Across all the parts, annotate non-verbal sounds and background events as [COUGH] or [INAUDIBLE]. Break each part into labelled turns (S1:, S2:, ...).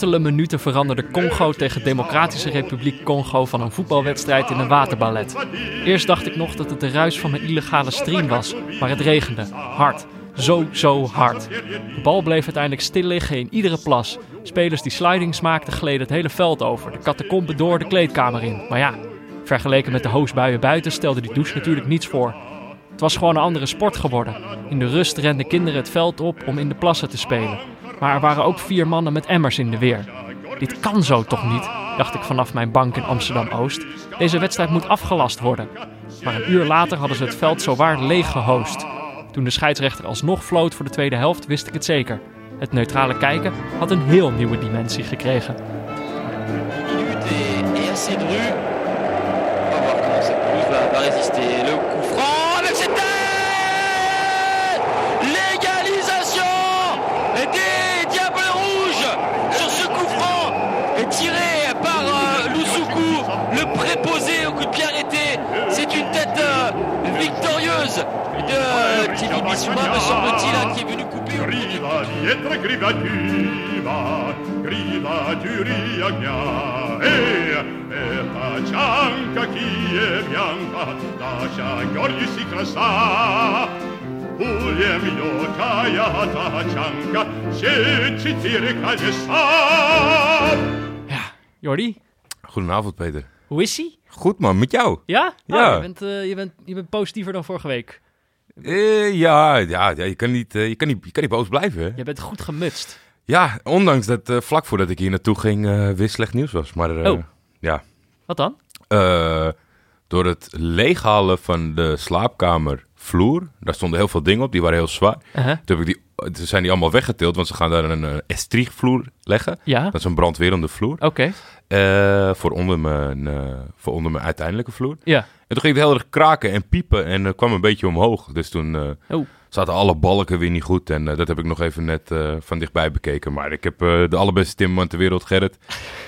S1: luttele minuten veranderde Congo tegen Democratische Republiek Congo van een voetbalwedstrijd in een waterballet. Eerst dacht ik nog dat het de ruis van mijn illegale stream was, maar het regende. Hard. Zo, zo hard. De bal bleef uiteindelijk stil liggen in iedere plas. Spelers die slidings maakten gleden het hele veld over, de catacombe door de kleedkamer in. Maar ja, vergeleken met de hoosbuien buiten stelde die douche natuurlijk niets voor. Het was gewoon een andere sport geworden. In de rust renden kinderen het veld op om in de plassen te spelen. Maar er waren ook vier mannen met emmers in de weer. Dit kan zo toch niet, dacht ik vanaf mijn bank in Amsterdam-Oost. Deze wedstrijd moet afgelast worden. Maar een uur later hadden ze het veld zowaar leeg gehost. Toen de scheidsrechter alsnog floot voor de tweede helft, wist ik het zeker. Het neutrale kijken had een heel nieuwe dimensie gekregen.
S2: Thierry Bissouma, me semble-t-il, hein, qui est venu couper au
S3: Griva dietro griva diva, griva giuria mia, e, e faccianca chi è bianca, lascia gorgli si crasa. Uljem jo kaja tachanka, się tire kalesa.
S1: Ja, Jordi,
S4: Goedenavond, Peter.
S1: hoe is ie?
S4: Goed man, met jou?
S1: Ja?
S4: Ja.
S1: Oh, je, bent, eh, je, bent, je bent positiever dan vorige week.
S4: Eh, ja, ja, ja je, kan niet, eh, je, kan niet, je kan niet boos blijven. Hè?
S1: Je bent goed gemutst.
S4: Ja, ondanks dat eh, vlak voordat ik hier naartoe ging weer slecht nieuws was. Maar
S1: Oh.
S4: ja,
S1: Wat dan?
S4: Door het leeghalen van de slaapkamervloer, daar stonden heel veel dingen op, die waren heel zwaar.
S1: Uh-huh.
S4: Toen, heb ik die, toen zijn die allemaal weggetild, want ze gaan daar een uh, estriegvloer leggen.
S1: Ja,
S4: Dat is een brandwerende vloer.
S1: oké.
S4: Voor, onder mijn, voor onder mijn uiteindelijke vloer.
S1: Ja.
S4: En toen ging het heel erg kraken en piepen en eh, kwam een beetje omhoog. Dus toen eh,
S1: Oh.
S4: zaten alle balken weer niet goed. En eh, dat heb ik nog even net van dichtbij bekeken. Maar ik heb de allerbeste timmerman ter wereld, Gerrit.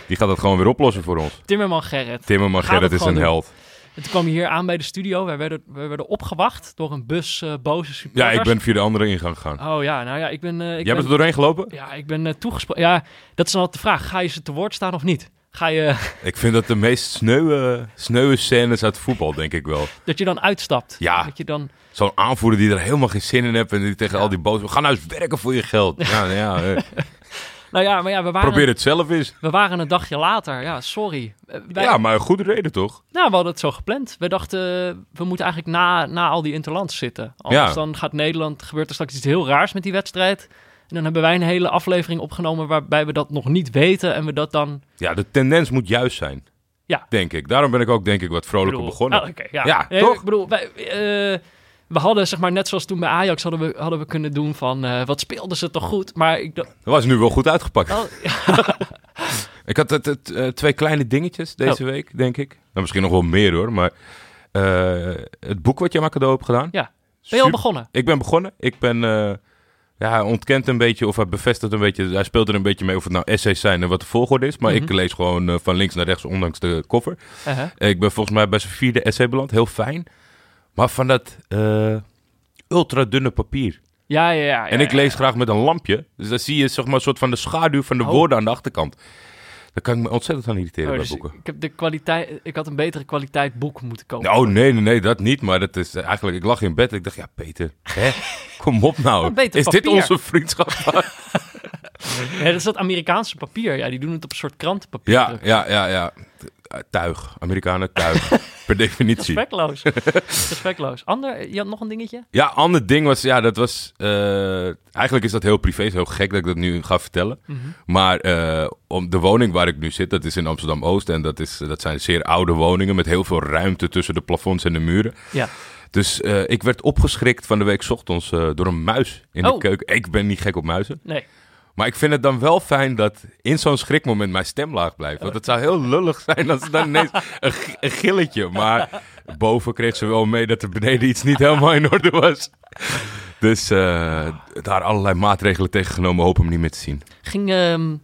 S4: Die gaat dat gewoon weer oplossen voor ons.
S1: Timmerman Gerrit.
S4: Timmerman
S1: Gaat
S4: Gerrit is een
S1: doen.
S4: held.
S1: En toen kwam je hier aan bij de studio. Wij werden, wij werden opgewacht door een bus eh, boze
S4: Ja,
S1: supporters.
S4: ik ben via de andere ingang gegaan.
S1: Oh ja, nou ja, ik ben... ik
S4: Jij
S1: ben,
S4: bent er doorheen gelopen?
S1: Ja, ik ben uh, toegesproken. Ja, dat is dan altijd de vraag. Ga je ze te woord staan of niet? Ga je...
S4: Ik vind dat de meest sneuwe, sneuwe scènes uit voetbal, denk ik wel.
S1: dat je dan uitstapt?
S4: Ja.
S1: Dat je dan...
S4: Zo'n aanvoerder die er helemaal geen zin in heeft en die tegen al die boos... Ga nou eens werken voor je geld. Ja, [LAUGHS] ja, eh,
S1: Nou ja, maar ja, we waren,
S4: probeer het zelf eens.
S1: we waren een dagje later. Ja, sorry. Eh, wij-
S4: Ja, maar een goede reden toch?
S1: Nou, we hadden het zo gepland. We dachten, we moeten eigenlijk na, na al die interlands zitten. Anders
S4: Ja.
S1: dan gaat Nederland, gebeurt er straks iets heel raars met die wedstrijd. En dan hebben wij een hele aflevering opgenomen waarbij we dat nog niet weten. En we dat dan...
S4: Ja, de tendens moet juist zijn.
S1: Ja.
S4: Denk ik. Daarom ben ik ook denk ik wat vrolijker
S1: bedoel-
S4: begonnen.
S1: Oh, ja,
S4: toch?
S1: Ik bedoel, wij, eh, we hadden zeg maar net zoals toen bij Ajax hadden we, hadden we kunnen doen van eh, wat speelden ze toch goed. Maar ik
S4: Dat was nu wel goed uitgepakt.
S1: oh, [LAUGHS] [LAUGHS]
S4: Ik had het, het, eh, twee kleine dingetjes deze
S1: Oh.
S4: week, denk ik. Nou, misschien nog wel meer hoor, maar het boek wat je aan cadeau hebt gedaan.
S1: Ja. ben je al begonnen?
S4: Ik ben begonnen. Ik ben, ja, hij ontkent een beetje of hij bevestigt een beetje, hij speelt er een beetje mee of het nou essays zijn en wat de volgorde is. Maar
S1: Mhm.
S4: ik lees gewoon eh, van links naar rechts, ondanks de cover.
S1: Uh-huh.
S4: Ik ben volgens mij bij zijn vierde essay beland, heel fijn. Maar van dat eh ultra dunne papier.
S1: Ja, ja, ja.
S4: En ik lees graag met een lampje. Dus dan zie je zeg maar, een soort van de schaduw van de
S1: Oh.
S4: woorden aan de achterkant. Daar kan ik me ontzettend aan irriteren
S1: Oh,
S4: bij
S1: dus
S4: boeken.
S1: ik, heb de kwaliteit, ik had een betere kwaliteit boek moeten kopen.
S4: Oh nee, nee, nee, dat niet. Maar dat is eh, eigenlijk, ik lag in bed. Ik dacht, ja, Peter, hè? [LAUGHS] kom op nou. Is dit onze vriendschap? [LAUGHS]
S1: Ja, dat is dat Amerikaanse papier. Ja, die doen het op een soort krantenpapier.
S4: ja, ja, ja, ja. Eh, Tuig. Amerikanen tuig. [LAUGHS] per definitie.
S1: Respectloos. [LAUGHS] Respectloos. Ander, je had nog een dingetje?
S4: Ja, ander ding was, ja, dat was. eh, eigenlijk is dat heel privé, is heel gek dat ik dat nu ga vertellen.
S1: Mhm.
S4: Maar eh, om de woning waar ik nu zit, dat is in Amsterdam Oost. En dat, is, dat zijn zeer oude woningen met heel veel ruimte tussen de plafonds en de muren.
S1: Ja.
S4: Dus ik werd opgeschrikt van de week ochtends door een muis in
S1: Oh.
S4: de keuken. Ik ben niet gek op muizen.
S1: Nee.
S4: Maar ik vind het dan wel fijn dat in zo'n schrikmoment mijn stem laag blijft. Want het zou heel lullig zijn als het dan ineens een gilletje. Maar boven kreeg ze wel mee dat er beneden iets niet helemaal in orde was. Dus eh, daar allerlei maatregelen tegen genomen, hoop hem niet meer te zien.
S1: Ging, ehm,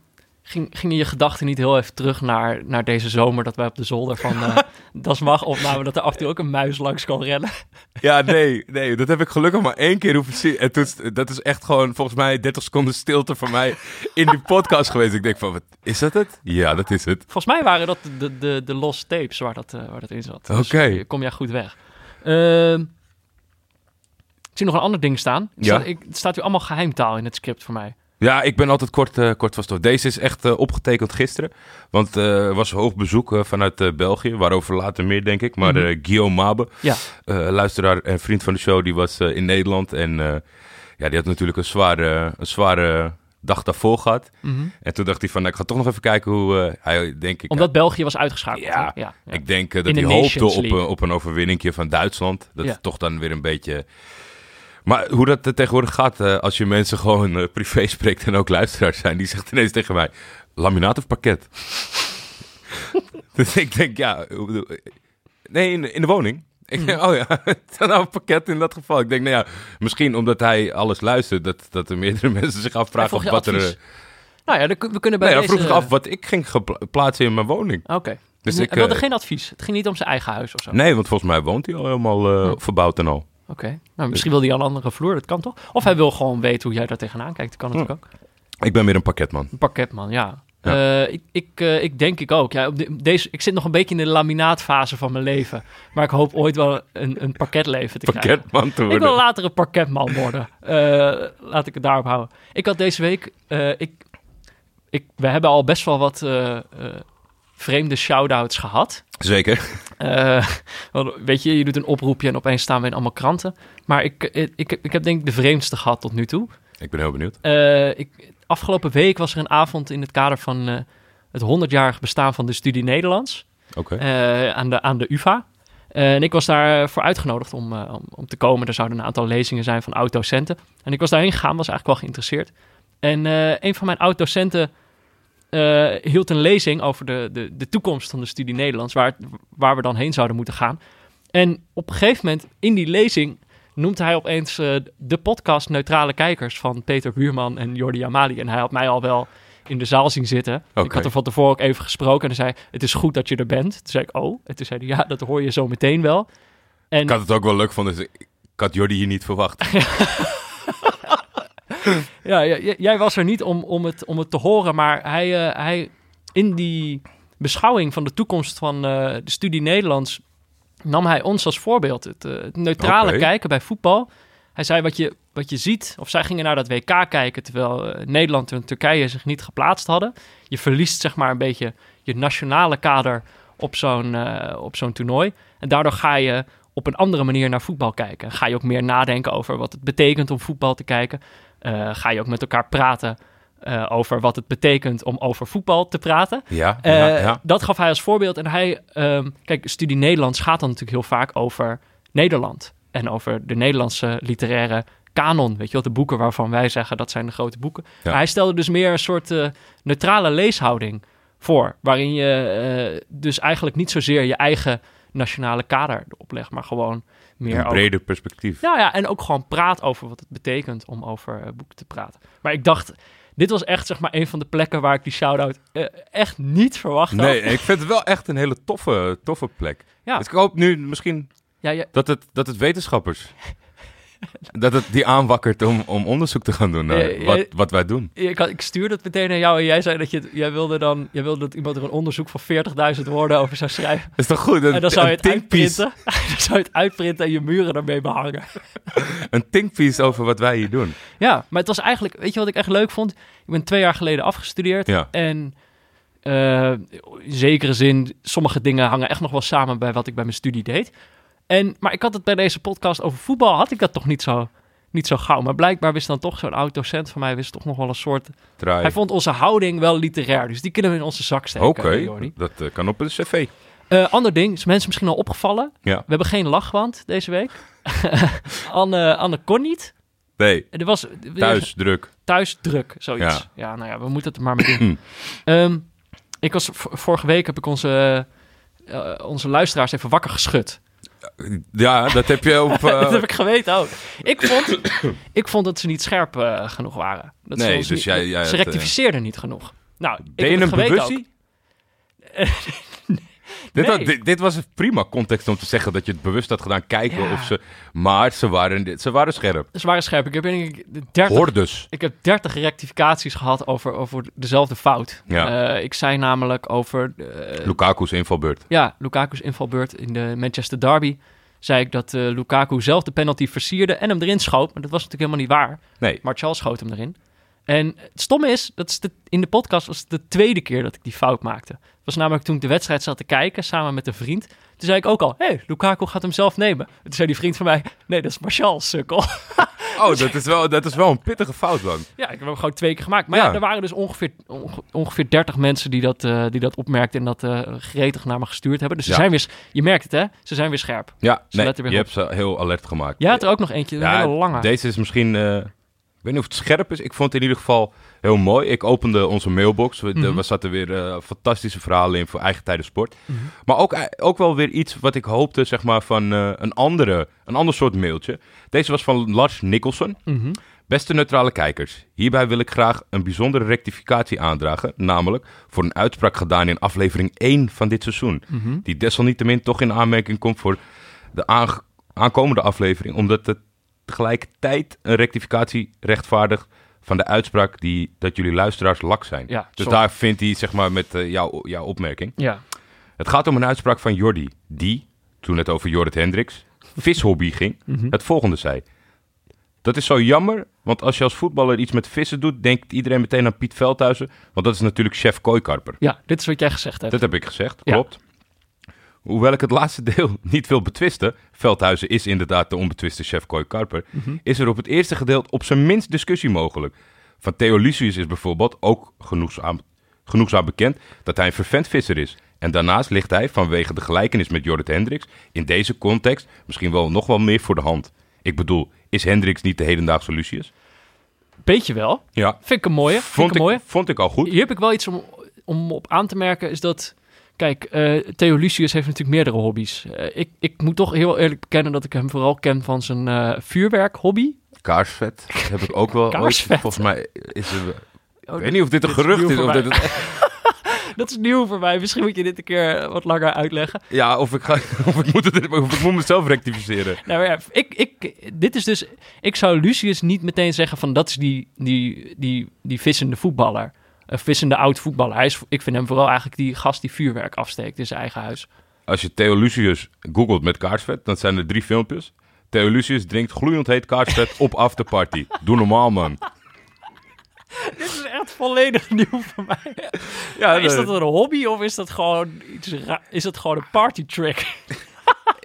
S1: ging, gingen je gedachten niet heel even terug naar, naar deze zomer dat wij op de zolder van eh [LAUGHS] Das Mag opnamen, dat er af en toe ook een muis langs kon rennen?
S4: Ja, nee, nee, dat heb ik gelukkig maar één keer hoeven zien. En toen, dat is echt gewoon volgens mij 30 seconden stilte voor mij in die podcast geweest. Ik denk van, wat, is dat het? Ja, dat is het.
S1: Volgens mij waren dat de, de, de lost tapes waar dat, eh, waar dat in zat. Dus
S4: Oké.
S1: kom jij goed weg. Ehm, ik zie nog een ander ding staan. Er
S4: Ja.
S1: staat, ik, er staat u allemaal geheimtaal in het script voor mij.
S4: Ja, ik ben altijd kort, eh, kort van stof. Deze is echt eh, opgetekend gisteren. Want eh, er was hoog bezoek vanuit België. Waarover later meer, denk ik. Maar eh, Guillaume Mabe,
S1: Ja.
S4: luisteraar en vriend van de show, die was in Nederland. En ja, die had natuurlijk een zware, een zware dag daarvoor gehad.
S1: Mhm.
S4: En toen dacht hij van, nou, ik ga toch nog even kijken hoe hij, denk ik...
S1: Omdat België was uitgeschakeld.
S4: Ja,
S1: ja, ja.
S4: Ik denk dat
S1: In
S4: hij hoopte op, op een overwinningje van Duitsland. Dat is toch dan weer een beetje... Maar hoe dat tegenwoordig gaat, eh, als je mensen gewoon eh, privé spreekt en ook luisteraars zijn, die zegt ineens tegen mij, laminaat of pakket? [LAUGHS] dus ik denk, ja, nee, in, de- in de woning. Ik denk, oh ja, [LAUGHS] dan nou een pakket in dat geval. Ik denk, nou ja, misschien omdat hij alles luistert, dat, dat er meerdere [LAUGHS] mensen zich afvragen of wat er...
S1: advies.
S4: eh,
S1: Nou ja, we kunnen bij
S4: Nee, hij
S1: deze...
S4: vroeg zich af wat ik ging plaatsen in mijn woning.
S1: Oké.
S4: Dus ik,
S1: wilde
S4: eh,
S1: geen advies. Het ging niet om zijn eigen huis of zo.
S4: Nee, want volgens mij woont hij al helemaal
S1: Hm.
S4: verbouwd en al.
S1: Oké. Nou, misschien wil hij al een andere vloer. Dat kan toch? Of hij wil gewoon weten hoe jij daar tegenaan kijkt. Dat kan natuurlijk ook.
S4: Ik ben meer een pakketman.
S1: Een pakketman, ja.
S4: Ja.
S1: Eh, ik, ik, eh, ik denk ik ook. Ja, op de- deze, ik zit nog een beetje in de laminaatfase van mijn leven. Maar ik hoop ooit wel een, een parketleven te krijgen.
S4: Pakketman te
S1: Ik
S4: worden.
S1: wil later een parketman worden. Eh, laat ik het daarop houden. Ik had deze week... ik, ik, we hebben al best wel wat vreemde shout-outs gehad.
S4: Zeker.
S1: Eh, weet je, je doet een oproepje en opeens staan we in allemaal kranten. Maar ik, ik, ik, ik heb denk ik de vreemdste gehad tot nu toe.
S4: Ik ben heel benieuwd.
S1: Eh, ik, afgelopen week was er een avond in het kader van eh, het 100-jarig bestaan van de studie Nederlands
S4: Oké.
S1: aan, de, aan de UvA. En ik was daarvoor uitgenodigd om, om, om te komen. Er zouden een aantal lezingen zijn van oud-docenten. En ik was daarheen gegaan, was eigenlijk wel geïnteresseerd. En een van mijn oud-docenten eh, hield een lezing over de, de, de toekomst van de studie Nederlands, waar, waar we dan heen zouden moeten gaan. En op een gegeven moment in die lezing noemt hij opeens eh, de podcast Neutrale Kijkers van Peter Buurman en Jordi Amali. En hij had mij al wel in de zaal zien zitten. Ik had er van tevoren ook even gesproken en hij zei, het is goed dat je er bent. Toen zei ik, oh. En toen zei hij, ja, dat hoor je zo meteen wel. En
S4: Ik had het ook wel leuk gevonden. dus Ik ik had Jordi hier niet verwacht. [LAUGHS]
S1: Ja, jij was er niet om, om, het, om het te horen, maar hij, eh, hij in die beschouwing van de toekomst van eh, de studie Nederlands nam hij ons als voorbeeld. Het, eh, het neutrale kijken bij voetbal. Hij zei wat je, wat je ziet, of zij gingen naar dat WK kijken terwijl Nederland en Turkije zich niet geplaatst hadden. Je verliest zeg maar een beetje je nationale kader op zo'n op zo'n toernooi. En daardoor ga je op een andere manier naar voetbal kijken. Ga je ook meer nadenken over wat het betekent om voetbal te kijken. Eh, ga je ook met elkaar praten eh, over wat het betekent om over voetbal te praten.
S4: Ja,
S1: Eh,
S4: ja, ja.
S1: Dat gaf hij als voorbeeld. En hij, ehm, kijk, studie Nederlands gaat dan natuurlijk heel vaak over Nederland. En over de Nederlandse literaire kanon. Weet je wel, de boeken waarvan wij zeggen dat zijn de grote boeken.
S4: Ja.
S1: Hij stelde dus meer een soort neutrale leeshouding voor. Waarin je dus eigenlijk niet zozeer je eigen nationale kader oplegt, maar gewoon meer
S4: Een
S1: ook
S4: breder perspectief.
S1: ja, ja, en ook gewoon praat over wat het betekent om over eh, boeken te praten. Maar ik dacht, dit was echt zeg maar een van de plekken waar ik die shout-out eh, echt niet verwacht had.
S4: Nee, ik vind het wel echt een hele toffe, toffe plek.
S1: Ja.
S4: Dus ik hoop nu misschien
S1: Ja, ja,
S4: dat het, dat het wetenschappers... [LAUGHS] dat het die aanwakkert om, om onderzoek te gaan doen naar wat, wat wij doen.
S1: ik, ik stuurde het meteen naar jou en jij zei dat je, jij wilde dan, jij wilde dat iemand er een onderzoek van 40.000 woorden over zou schrijven.
S4: Is toch goed? Een,
S1: En dan zou je het uitprinten. [LAUGHS] dan zou je het uitprinten en je muren ermee behangen. [LAUGHS]
S4: een thinkpiece over wat wij hier doen.
S1: Ja, maar het was eigenlijk, weet je wat ik echt leuk vond? Ik ben twee jaar geleden afgestudeerd
S4: Ja.
S1: en eh, in zekere zin, sommige dingen hangen echt nog wel samen bij wat ik bij mijn studie deed. En, maar ik had het bij deze podcast over voetbal, had ik dat toch niet zo, niet zo gauw. Maar blijkbaar wist dan toch zo'n oud-docent van mij, wist toch nog wel een soort...
S4: Draai.
S1: Hij vond onze houding wel literair, dus die kunnen we in onze zak steken.
S4: Oké, dat eh, kan op een cv.
S1: Eh, ander ding, is mensen misschien al opgevallen.
S4: Ja.
S1: We hebben geen lachwand deze week. [LAUGHS] Anne, Anne kon niet.
S4: Nee,
S1: Er was
S4: thuis, druk.
S1: thuis druk, zoiets. Ja,
S4: Ja.
S1: nou ja, we moeten het er maar mee doen. [CLEARS THROAT] Ehm, ik was, vorige week heb ik onze, eh, onze luisteraars even wakker geschud.
S4: Ja, dat heb je op... [LAUGHS] eh,
S1: dat heb ik geweten ook. Ik vond, ik vond dat ze niet scherp eh, genoeg waren. Dat ze,
S4: Nee,
S1: ons
S4: dus
S1: niet-
S4: jij- jij
S1: ze
S4: had,
S1: rectificeerden niet genoeg. Nou, ik
S4: Ben je
S1: heb
S4: een bewustie? [LAUGHS] Dit,
S1: Nee.
S4: was, dit, dit was een prima context om te zeggen dat je het bewust had gedaan kijken
S1: Ja.
S4: of ze... Maar ze waren, ze waren scherp.
S1: Ze waren scherp. Ik heb denk ik 30
S4: Hoor dus.
S1: Ik heb 30 rectificaties gehad over, over dezelfde fout.
S4: Ja.
S1: Eh, ik zei namelijk over eh,
S4: Lukaku's invalbeurt.
S1: ja, Lukaku's invalbeurt in de Manchester Derby. Zei ik dat eh, Lukaku zelf de penalty versierde en hem erin schoot. Maar dat was natuurlijk helemaal niet waar.
S4: Nee,
S1: Martial schoot hem erin. En het stomme is, dat is de, in de podcast was het de tweede keer dat ik die fout maakte. Het was namelijk toen ik de wedstrijd zat te kijken, samen met een vriend. Toen zei ik ook al, hé, hey, Lukaku gaat hem zelf nemen. Toen zei die vriend van mij, nee, dat is Martial, sukkel. [LAUGHS]
S4: oh, dat is, wel, dat is wel een pittige fout dan.
S1: Ja, ik heb hem gewoon twee keer gemaakt. Maar ja,
S4: Ja.
S1: er waren dus ongeveer, onge- ongeveer 30 mensen die dat, eh, die dat opmerkten en dat eh gretig naar me gestuurd hebben. Dus ze
S4: Ja.
S1: zijn weer, je merkt het hè, ze zijn weer scherp.
S4: Ja,
S1: Ze
S4: nee, je
S1: op.
S4: hebt ze heel alert gemaakt.
S1: Jij had er ook nog eentje, een
S4: Ja,
S1: hele lange.
S4: Deze is misschien. eh, weet niet of het scherp is. Ik vond het in ieder geval heel mooi. Ik opende onze mailbox. We, de-
S1: Mhm.
S4: zaten weer eh, fantastische verhalen in voor eigen tijden sport.
S1: Mhm.
S4: Maar ook, eh, ook wel weer iets wat ik hoopte, zeg maar, van eh, een, andere, een ander soort mailtje. Deze was van Lars Nicholson.
S1: Mhm.
S4: Beste neutrale kijkers, hierbij wil ik graag een bijzondere rectificatie aandragen. Namelijk voor een uitspraak gedaan in aflevering 1 van dit seizoen. Die desalniettemin toch in aanmerking komt voor de aankomende aflevering. Omdat het tegelijkertijd een rectificatie rechtvaardigt van de uitspraak die, dat jullie luisteraars lak zijn.
S1: Ja,
S4: dus
S1: sorry.
S4: daar vindt hij, zeg maar, met eh, jouw, jouw opmerking.
S1: Ja,
S4: Het gaat om een uitspraak van Jordi, die, toen het over Jorrit Hendricks, vishobby ging,
S1: Mhm.
S4: het volgende zei. Dat is zo jammer, want als je als voetballer iets met vissen doet, denkt iedereen meteen aan Piet Veldhuizen, want dat is natuurlijk chef kooikarper.
S1: ja, dit is wat jij gezegd hebt.
S4: Dat heb ik gezegd,
S1: Ja.
S4: Hoewel ik het laatste [LAUGHS] deel niet wil betwisten, Veldhuizen is inderdaad de onbetwiste chef kooikarper,
S1: Mhm.
S4: is er op het eerste gedeelte op zijn minst discussie mogelijk. Van Theo Lucius is bijvoorbeeld ook genoegzaam, genoegzaam bekend dat hij een vervent visser is. En daarnaast ligt hij, vanwege de gelijkenis met Jorrit Hendricks, in deze context misschien wel nog wel meer voor de hand. Ik bedoel, is Hendricks niet de hedendaagse Lucius?
S1: Beetje wel.
S4: Ja,
S1: Vind ik een mooie. Ik
S4: vond
S1: een
S4: ik,
S1: mooie.
S4: vond ik al goed.
S1: Hier heb ik wel iets om, om op aan te merken, is dat... Kijk, eh, Theo Lucius heeft natuurlijk meerdere hobby's. Eh, ik, ik moet toch heel eerlijk bekennen dat ik hem vooral ken van zijn eh vuurwerk-hobby.
S4: Kaarsvet heb ik ook wel ooit. Volgens mij is er...
S1: Oh,
S4: Ik weet niet of dit een
S1: is
S4: gerucht is. Of dit [LAUGHS]
S1: Dat is nieuw voor mij. Misschien moet je dit een keer wat langer uitleggen.
S4: ja, of ik, ga, [LAUGHS] of, ik moet het, of ik moet mezelf rectificeren. [LAUGHS]
S1: Nou ja, ik, ik, dit is dus... Ik zou Lucius niet meteen zeggen van dat is die, die, die, die vissende voetballer. Een vissende oud voetballer. Hij is, ik vind hem vooral eigenlijk die gast die vuurwerk afsteekt in zijn eigen huis.
S4: Als je Theo Lucius googelt met kaarsvet, dan zijn er drie filmpjes. Theo Lucius drinkt gloeiend heet kaarsvet op afterparty. Doe normaal, man.
S1: Dit is echt volledig nieuw voor mij.
S4: Ja,
S1: is dat een hobby of is dat gewoon, iets ra- is dat gewoon een party trick?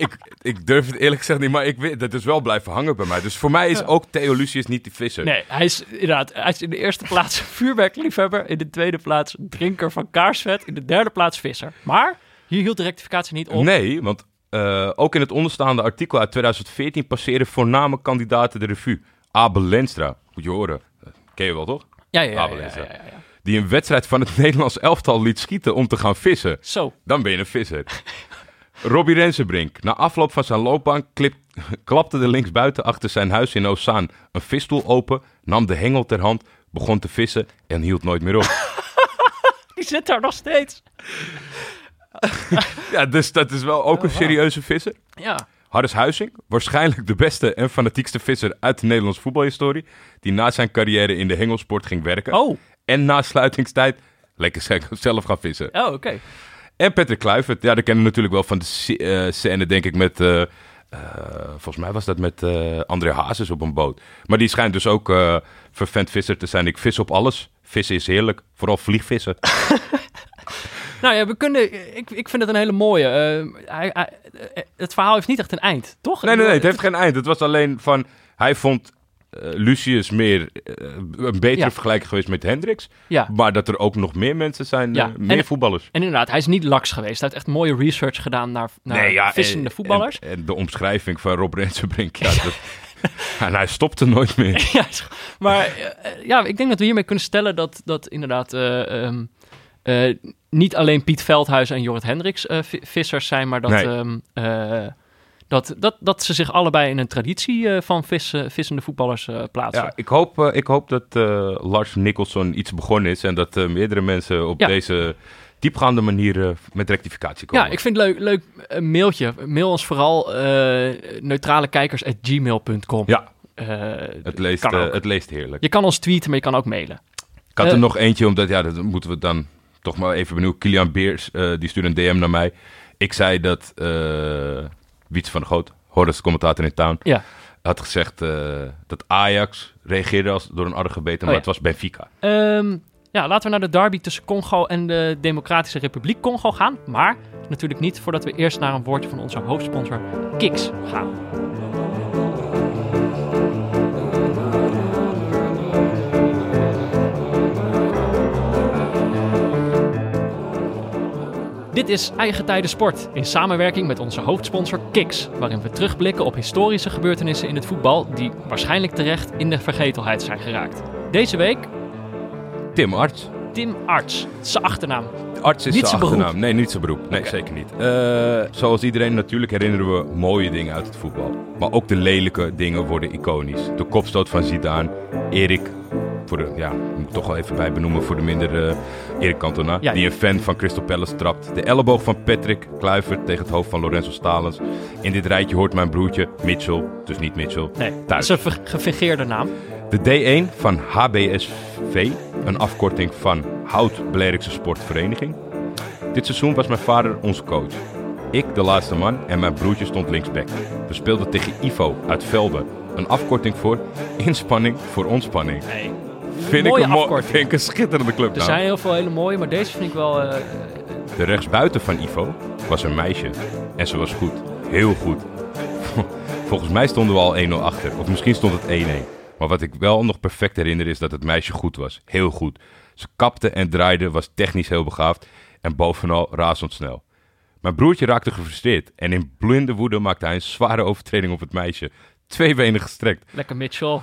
S4: Ik, ik durf het eerlijk gezegd niet, maar ik weet, dat is wel blijven hangen bij mij. Dus voor mij is ook Theo Lucius niet die visser.
S1: Nee, hij is inderdaad, hij is in de eerste plaats vuurwerkliefhebber. In de tweede plaats drinker van kaarsvet. In de derde plaats visser. Maar hier hield de rectificatie niet op.
S4: Nee, want eh, ook in het onderstaande artikel uit 2014 passeren voorname kandidaten de revue. Abel Lenstra, moet je horen. Eh, Ken je wel, toch?
S1: Ja, ja, ja,
S4: Abel
S1: ja, ja, ja.
S4: Die een wedstrijd van het [LAUGHS] Nederlands elftal liet schieten om te gaan vissen.
S1: Zo,
S4: Dan ben je een visser. [LAUGHS] Robbie Rensenbrink. Na afloop van zijn loopbaan klip, [LAUGHS] klapte de linksbuiten achter zijn huis in Ozaan een visstoel open, nam de hengel ter hand, begon te vissen en hield nooit meer op. [LAUGHS]
S1: die zit daar nog steeds. [LAUGHS]
S4: ja, dus dat is wel ook een serieuze visser.
S1: Ja,
S4: Harris Huizing, waarschijnlijk de beste en fanatiekste visser uit de Nederlandse voetbalhistorie, die na zijn carrière in de hengelsport ging werken
S1: oh,
S4: en na sluitingstijd lekker zelf gaan vissen.
S1: oh oké.
S4: En Patrick Kluivert, ja, dat kennen we natuurlijk wel van de eh, scène, denk ik, met... eh, eh, volgens mij was dat met eh André Hazes op een boot. Maar die schijnt dus ook eh vervent visser te zijn. Ik vis op alles. Vissen is heerlijk. Vooral vliegvissen. [LAUGHS]
S1: Nou ja, we kunnen, ik, ik vind het een hele mooie. Hij, hij- het verhaal heeft niet echt een eind, toch?
S4: Nee, nee, nee. Het heeft geen eind. Het was alleen van... Hij vond Lucius meer eh, een betere
S1: Ja.
S4: vergelijking geweest met Hendricks.
S1: Ja.
S4: Maar dat er ook nog meer mensen zijn.
S1: Ja.
S4: eh, meer
S1: En-
S4: voetballers.
S1: En inderdaad, hij is niet laks geweest. Hij heeft echt mooie research gedaan naar, naar vissende
S4: en-
S1: voetballers.
S4: En, en de omschrijving van Rob Rensenbrink. Ja, [LAUGHS] dat, en hij stopte nooit meer. [LAUGHS]
S1: ja, maar eh, ja, ik denk dat we hiermee kunnen stellen dat, dat inderdaad eh, ehm, eh, niet alleen Piet Veldhuis en Jorrit Hendricks eh, vi- vissers zijn, maar dat,
S4: Nee.
S1: ehm, eh, Dat, dat, dat ze zich allebei in een traditie eh, van vissen, vissende voetballers eh, plaatsen.
S4: Ja, ik hoop, eh, ik hoop dat eh, Lars Nicholson iets begonnen is en dat eh, meerdere mensen op
S1: Ja.
S4: deze diepgaande manier eh, met rectificatie komen.
S1: Ja, ik vind het leuk, leuk eh, mailtje. Mail ons vooral uh, neutralekijkers.gmail.com.
S4: Ja,
S1: Eh,
S4: het leest, eh, het leest heerlijk.
S1: Je kan ons tweeten, maar je kan ook mailen.
S4: Ik had
S1: Eh,
S4: er nog eentje, omdat ja, dat moeten we dan toch maar even benieuwen. Kilian Beers, eh, die stuurde een DM naar mij. Ik zei dat eh Wiets van der Goot, Horus, commentator in Town,
S1: Ja.
S4: had gezegd eh, dat Ajax reageerde als door een adder gebeten, maar
S1: ja.
S4: het was Benfica.
S1: Ehm, ja, laten we naar de derby tussen Congo en de Democratische Republiek Congo gaan. Maar natuurlijk niet voordat we eerst naar een woordje van onze hoofdsponsor Kiks gaan. Dit is Eigen Tijden Sport in samenwerking met onze hoofdsponsor Kiks, waarin we terugblikken op historische gebeurtenissen in het voetbal die waarschijnlijk terecht in de vergetelheid zijn geraakt. Deze week
S4: Tim Arts.
S1: Tim Arts, zijn achternaam.
S4: Arts is
S1: Niet
S4: zijn
S1: zijn beroep.
S4: achternaam. Nee, niet zijn beroep. Nee, zeker niet. Eh, zoals iedereen natuurlijk herinneren we mooie dingen uit het voetbal. Maar ook de lelijke dingen worden iconisch. De kopstoot van Zidane, Erik, voor de, ja, moet ik toch wel even bij benoemen voor de minder eh Erik Cantona,
S1: Ja.
S4: die een fan van Crystal Palace trapt. De elleboog van Patrick Kluivert tegen het hoofd van Lorenzo Stalens. In dit rijtje hoort mijn broertje Mitchell, dus niet Mitchell,
S1: Nee, dat is een gefingeerde naam.
S4: De D1 van HBSV, een afkorting van Hout Blerikse Sportvereniging. Dit seizoen was mijn vader onze coach. Ik de laatste man en mijn broertje stond linksback. We speelden tegen Ivo uit Velden. Een afkorting voor inspanning voor ontspanning.
S1: Nee.
S4: Vind ik, een
S1: afkorting.
S4: vind ik een schitterende club.
S1: Er
S4: naam.
S1: zijn heel veel hele mooie, maar deze vind ik wel... eh,
S4: De rechtsbuiten van Ivo was een meisje. En ze was goed. Heel goed. [LAUGHS] Volgens mij stonden we al 1-0 achter. Of misschien stond het 1-1. Maar wat ik wel nog perfect herinner is dat het meisje goed was. Heel goed. Ze kapte en draaide, was technisch heel begaafd. En bovenal razendsnel. Mijn broertje raakte gefrustreerd. En in blinde woede maakte hij een zware overtreding op het meisje. Twee benen gestrekt.
S1: lekker Mitchell.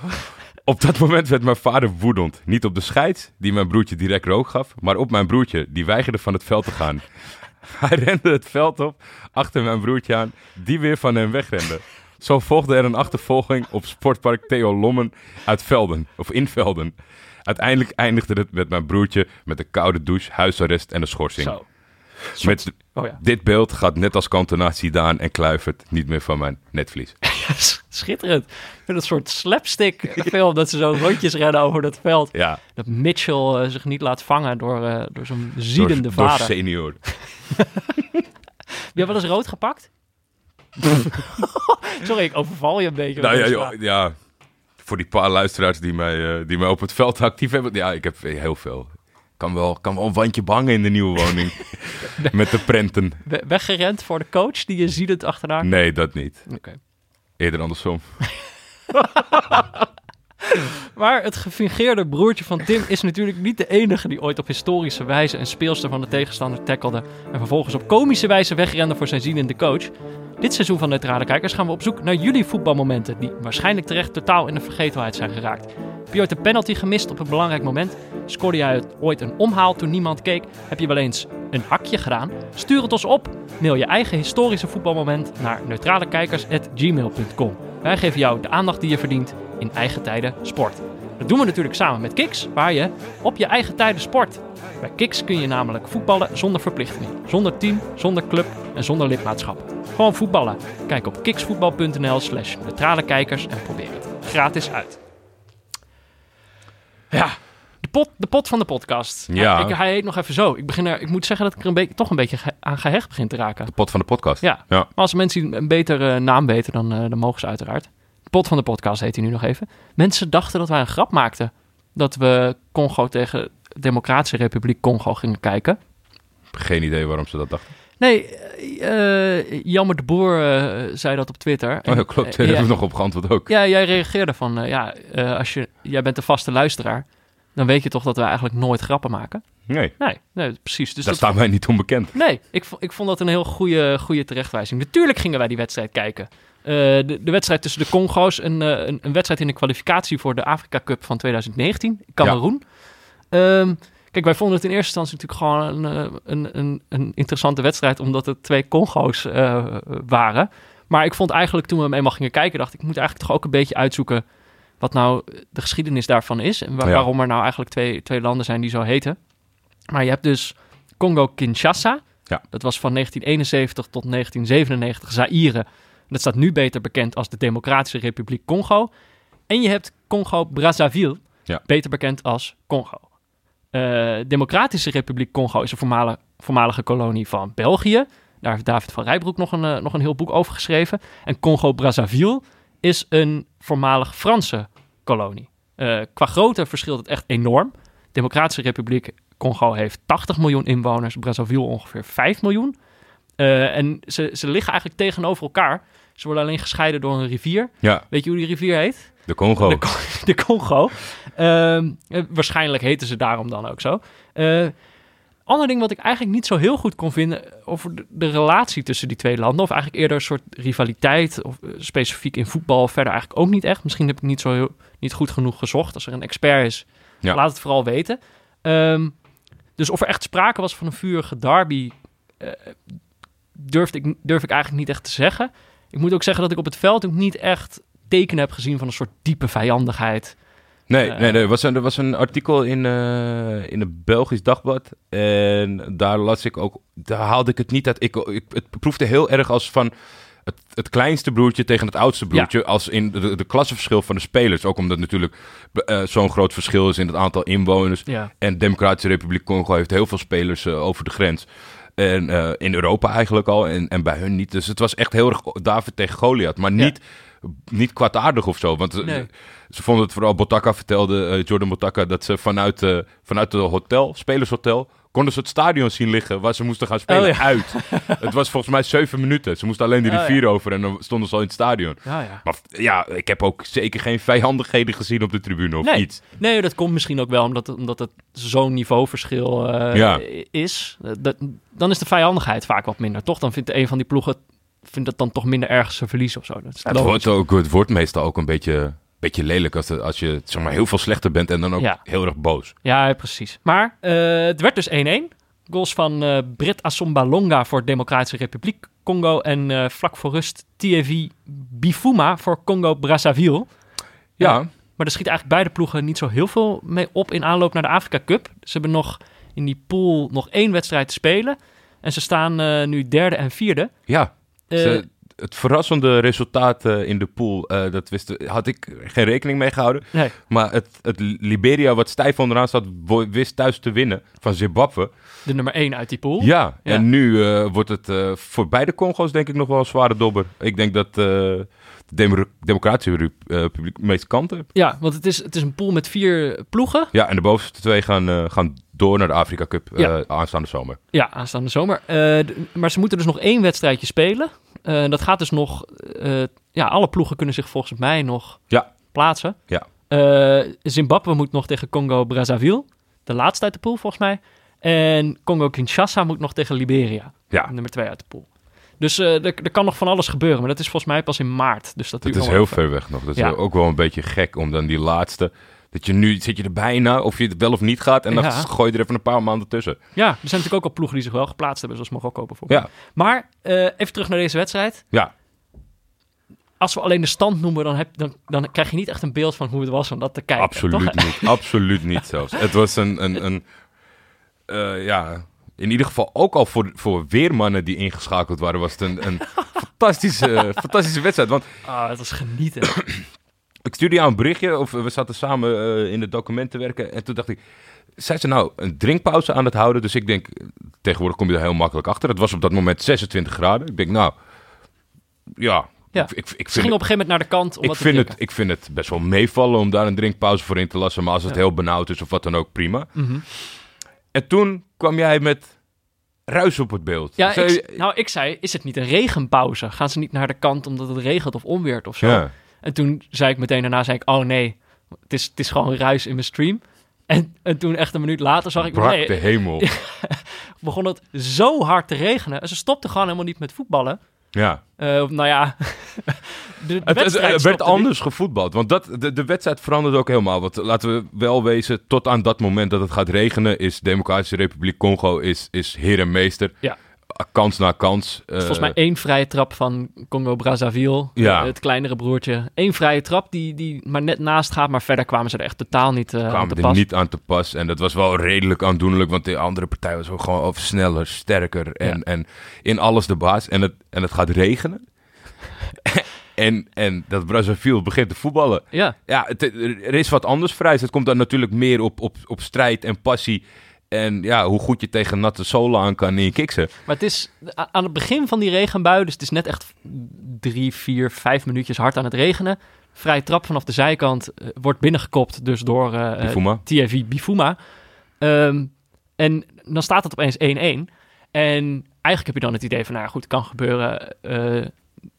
S4: Op dat moment werd mijn vader woedend. Niet op de scheids, die mijn broertje direct rook gaf, maar op mijn broertje, die weigerde van het veld te gaan. [LAUGHS] Hij rende het veld op, achter mijn broertje aan, die weer van hem wegrende. Zo volgde er een achtervolging op sportpark Theo Lommen uit Velden, of in Velden. Uiteindelijk eindigde het met mijn broertje met een koude douche, huisarrest en een schorsing.
S1: Zo.
S4: Met
S1: Oh ja.
S4: dit beeld gaat net als Cantona, Zidane en Kluivert niet meer van mijn netvlies.
S1: Schitterend. Het een soort slapstick film dat ze zo rondjes rennen over dat veld.
S4: Ja,
S1: Dat Mitchell eh, zich niet laat vangen door, eh, door zo'n
S4: door,
S1: ziedende
S4: door
S1: vader.
S4: senior.
S1: Heb [LAUGHS] je wel eens rood gepakt? [LAUGHS] Sorry, ik overval je een beetje.
S4: Nou
S1: met
S4: ja, joh, ja, voor die paar luisteraars die mij, eh, die mij op het veld actief hebben. Ja, ik heb heel veel. Kan wel, kan wel een wandje bangen in de nieuwe woning. [LAUGHS] Met de prenten.
S1: Weggerend voor de coach die je ziedend achterna.
S4: Nee, dat niet.
S1: Oké.
S4: Eerder andersom. [LAUGHS]
S1: Maar het gefingeerde broertje van Tim is natuurlijk niet de enige die ooit op historische wijze een speelster van de tegenstander tackelde en vervolgens op komische wijze wegrende voor zijn zienende coach. Dit seizoen van Neutrale Kijkers gaan we op zoek naar jullie voetbalmomenten die waarschijnlijk terecht totaal in de vergetelheid zijn geraakt. Heb je ooit een penalty gemist op een belangrijk moment? Scoorde jij ooit een omhaal toen niemand keek? Heb je wel eens een hakje gedaan? Stuur het ons op. Mail je eigen historische voetbalmoment naar neutralekijkers.gmail.com. Wij geven jou de aandacht die je verdient in eigen tijden sport. Dat doen we natuurlijk samen met Kiks, waar je op je eigen tijden sport. Bij Kiks kun je namelijk voetballen zonder verplichtingen, zonder team, zonder club en zonder lidmaatschap. Gewoon voetballen. Kijk op kiksvoetbal.nl slash neutrale kijkers en probeer het gratis uit. Ja, de pot, de pot van de podcast.
S4: Ja.
S1: Hij, ik, hij heet nog even zo. Ik, begin er, ik moet zeggen dat ik er een beetje, toch een beetje ge- aan gehecht begin te raken.
S4: De pot van de podcast.
S1: Ja,
S4: Ja.
S1: maar als mensen een betere naam weten, dan, eh, dan mogen ze uiteraard. De pot van de podcast heet hij nu nog even. Mensen dachten dat wij een grap maakten. Dat we Congo tegen de Democratische Republiek Congo gingen kijken.
S4: Geen idee waarom ze dat dachten.
S1: Nee, eh, eh, Jammer de Boer eh, zei dat op Twitter.
S4: Oh ja, klopt. Daar hebben we nog op geantwoord ook.
S1: ja, jij reageerde van, ja, als je, jij bent een vaste luisteraar, dan weet je toch dat we eigenlijk nooit grappen maken?
S4: Nee,
S1: Nee, nee precies. Dus
S4: daar
S1: dat,
S4: staan wij niet onbekend.
S1: Nee, ik, ik vond dat een heel goede, goede terechtwijzing. Natuurlijk gingen wij die wedstrijd kijken. Eh, de, de wedstrijd tussen de Congo's, een, eh, een, een wedstrijd in de kwalificatie voor de Afrika Cup van 2019, Cameroen. Ehm, kijk, wij vonden het in eerste instantie natuurlijk gewoon een, eh, een, een, interessante wedstrijd, omdat het twee Congo's waren. Maar ik vond eigenlijk toen we hem eenmaal gingen kijken, dacht ik, ik moet eigenlijk toch ook een beetje uitzoeken wat nou de geschiedenis daarvan is. En
S4: Ja.
S1: waarom er nou eigenlijk twee, twee landen zijn die zo heten. Maar je hebt dus Congo-Kinshasa.
S4: Ja.
S1: Dat was van 1971 tot 1997 Zaire. Dat staat nu beter bekend als de Democratische Republiek Congo. En je hebt Congo-Brazzaville,
S4: Ja.
S1: beter bekend als Congo. Eh, Democratische Republiek Congo is een voormalige, voormalige kolonie van België. Daar heeft David van Rijbroek nog een, eh, nog een heel boek over geschreven. En Congo-Brazzaville is een voormalig Franse kolonie. Eh, qua grootte verschilt het echt enorm. Democratische Republiek Congo heeft 80 miljoen inwoners, Brazzaville ongeveer 5 miljoen. En ze, ze liggen eigenlijk tegenover elkaar. Ze worden alleen gescheiden door een rivier.
S4: Ja,
S1: Weet je hoe die rivier heet?
S4: de Congo.
S1: De, [LAUGHS] de Congo. Ehm, eh, waarschijnlijk heten ze daarom dan ook zo. Eh ander ding wat ik eigenlijk niet zo heel goed kon vinden over de, de relatie tussen die twee landen, of eigenlijk eerder een soort rivaliteit, of eh, specifiek in voetbal, verder eigenlijk ook niet echt. Misschien heb ik niet zo heel, niet goed genoeg gezocht. Als er een expert is,
S4: Ja.
S1: laat het vooral weten. Ehm, dus of er echt sprake was van een vurige derby, durf, ik, durf ik eigenlijk niet echt te zeggen. Ik moet ook zeggen dat ik op het veld ook niet echt tekenen heb gezien van een soort diepe vijandigheid.
S4: Nee,
S1: Eh.
S4: nee, nee. Er was een, er was een artikel in, eh, in een Belgisch dagblad. En daar las ik ook. Daar haalde ik het niet uit. Ik, ik, het proefde heel erg als van. Het, het kleinste broertje tegen het oudste broertje. Als in de, de klassenverschil van de spelers. Ook omdat natuurlijk eh, zo'n groot verschil is in het aantal inwoners.
S1: Ja.
S4: En de Democratische Republiek Congo heeft heel veel spelers over de grens. En eh, in Europa eigenlijk al. En, en bij hun niet. Dus het was echt heel erg David tegen Goliath. Maar
S1: Ja.
S4: niet, niet kwaadaardig of zo. Want eh,
S1: Nee.
S4: Ze vonden het vooral, Botaka vertelde, eh, Jordan Botaka, dat ze vanuit, eh vanuit het hotel, spelershotel, konden ze het stadion zien liggen waar ze moesten gaan spelen
S1: Oh, ja.
S4: uit. [LAUGHS] het was volgens mij zeven minuten. Ze moesten alleen de
S1: Oh, ja.
S4: rivier over en dan stonden ze al in het stadion.
S1: Ja, ja.
S4: Maar ja, ik heb ook zeker geen vijandigheden gezien op de tribune of
S1: Nee.
S4: iets.
S1: Nee, dat komt misschien ook wel omdat, het- omdat het zo'n niveauverschil eh, is. Dat, dan is de vijandigheid vaak wat minder, toch? Dan vindt een van die ploegen vindt het dan toch minder erg ze verliezen of zo. Dat
S4: Het wordt, ook, het wordt meestal ook een beetje, beetje lelijk als, als je zeg maar, heel veel slechter bent en dan ook
S1: Ja.
S4: heel erg boos.
S1: Ja, precies. Maar eh, het werd dus 1-1. Goals van eh Brit Assomba Longa voor Democratische Republiek Congo en eh, vlak voor rust TFV Bifuma voor Congo Brazzaville.
S4: Ja,
S1: Maar er schiet eigenlijk beide ploegen niet zo heel veel mee op in aanloop naar de Afrika Cup. Ze hebben nog in die pool nog één wedstrijd te spelen. En ze staan nu derde en vierde.
S4: ja. Ze- het verrassende resultaat eh, in de pool, eh, dat wist, had ik geen rekening mee gehouden.
S1: nee,
S4: Maar het, het Liberia, wat stijf onderaan staat, wist thuis te winnen van Zimbabwe.
S1: de nummer één uit die pool.
S4: Ja,
S1: Ja.
S4: en nu eh, wordt het voor beide Congo's denk ik nog wel een zware dobber. Ik denk dat de Demo- Democratische Republiek de meeste kanten.
S1: Ja, want het is, het is een pool met vier ploegen.
S4: Ja, en de bovenste twee gaan, gaan door naar de Afrika Cup
S1: Ja.
S4: aanstaande zomer.
S1: Ja, aanstaande zomer. Maar ze moeten dus nog één wedstrijdje spelen. Eh, dat gaat dus nog... eh, ja, alle ploegen kunnen zich volgens mij nog
S4: Ja.
S1: plaatsen.
S4: Ja.
S1: Eh, Zimbabwe moet nog tegen Congo-Brazzaville. De laatste uit de pool volgens mij. En Congo-Kinshasa moet nog tegen Liberia.
S4: Ja,
S1: Nummer twee uit de pool. Dus er, er kan nog van alles gebeuren. Maar dat is volgens mij pas in maart. Dus dat
S4: is heel ver weg nog. Dat is
S1: Ja.
S4: ook wel een beetje gek om dan die laatste... Dat je nu zit je er bijna, of je het wel of niet gaat. En dan
S1: Ja.
S4: gooi je er even een paar maanden tussen.
S1: Ja, er zijn natuurlijk ook al ploegen die zich wel geplaatst hebben. Zoals Marokko bijvoorbeeld.
S4: Ja,
S1: Maar eh, even terug naar deze wedstrijd.
S4: ja.
S1: als we alleen de stand noemen, dan, heb, dan, dan krijg je niet echt een beeld van hoe het was om dat te kijken.
S4: Absoluut
S1: toch?
S4: niet. [LAUGHS] Absoluut niet zelfs. Het was een, een, een eh, ja, in ieder geval ook al voor, voor weermannen die ingeschakeld waren, was het een, een [LAUGHS] fantastische, fantastische wedstrijd. Want
S1: Ah, het was genieten.
S4: Ik stuurde jou een berichtje, of we zaten samen eh, in het document te werken. En toen dacht ik, zijn ze nou een drinkpauze aan het houden? Dus ik denk, tegenwoordig kom je er heel makkelijk achter. Het was op dat moment 26 graden. Ik denk, nou, ja,
S1: Ja.
S4: ik, ik, ik
S1: Ze
S4: vind
S1: gingen op een gegeven moment naar de kant om
S4: ik vind, het, ik vind het best wel meevallen om daar een drinkpauze voor in te lassen. Maar als het
S1: Ja.
S4: heel benauwd is of wat dan ook, prima.
S1: Mhm.
S4: En toen kwam jij met ruis op het beeld.
S1: Ja,
S4: Zei-
S1: ik, nou, ik zei, is het niet een regenpauze? Gaan ze niet naar de kant omdat het regent of onweert of zo?
S4: ja.
S1: En toen zei ik meteen daarna, zei ik, oh nee, het is, het is gewoon ruis in mijn stream. En, en toen echt een minuut later zag ik,
S4: brak
S1: nee,
S4: de hemel. [LAUGHS]
S1: begon het zo hard te regenen. En ze stopten gewoon helemaal niet met voetballen.
S4: Ja.
S1: Eh, nou ja, [LAUGHS] de,
S4: Het, het- werd
S1: niet.
S4: anders gevoetbald. Want dat, de, de wedstrijd veranderde ook helemaal. Want laten we wel wezen, tot aan dat moment dat het gaat regenen... is Democratische Republiek Congo is, is heer en meester.
S1: Ja.
S4: Kans na kans. eh,
S1: Volgens mij één vrije trap van Congo-Brazzaville.
S4: Ja.
S1: eh, Het kleinere broertje. Eén vrije trap die, die maar net naast gaat. Maar verder kwamen ze er echt totaal niet eh aan
S4: kwamen
S1: te
S4: er
S1: pas.
S4: niet aan te pas. En dat was wel redelijk aandoenlijk, want de andere partij was ook gewoon over sneller, sterker en,
S1: Ja.
S4: en in alles de baas. En het, en het gaat regenen. [LAUGHS] en, en dat Brazzaville begint te voetballen.
S1: Ja,
S4: Ja, het, er is wat anders vrij. Het komt dan natuurlijk meer op, op, op strijd en passie. En ja, hoe goed je tegen natte zolen aan kan in je kiksen.
S1: maar het is aan het begin van die regenbui. Dus het is net echt drie, vier, vijf minuutjes hard aan het regenen. Vrije trap vanaf de zijkant eh, wordt binnengekopt. Dus door eh,
S4: Bifuma.
S1: TFV Bifuma. Ehm, en dan staat het opeens 1-1. En eigenlijk heb je dan het idee van, nou goed, het kan gebeuren.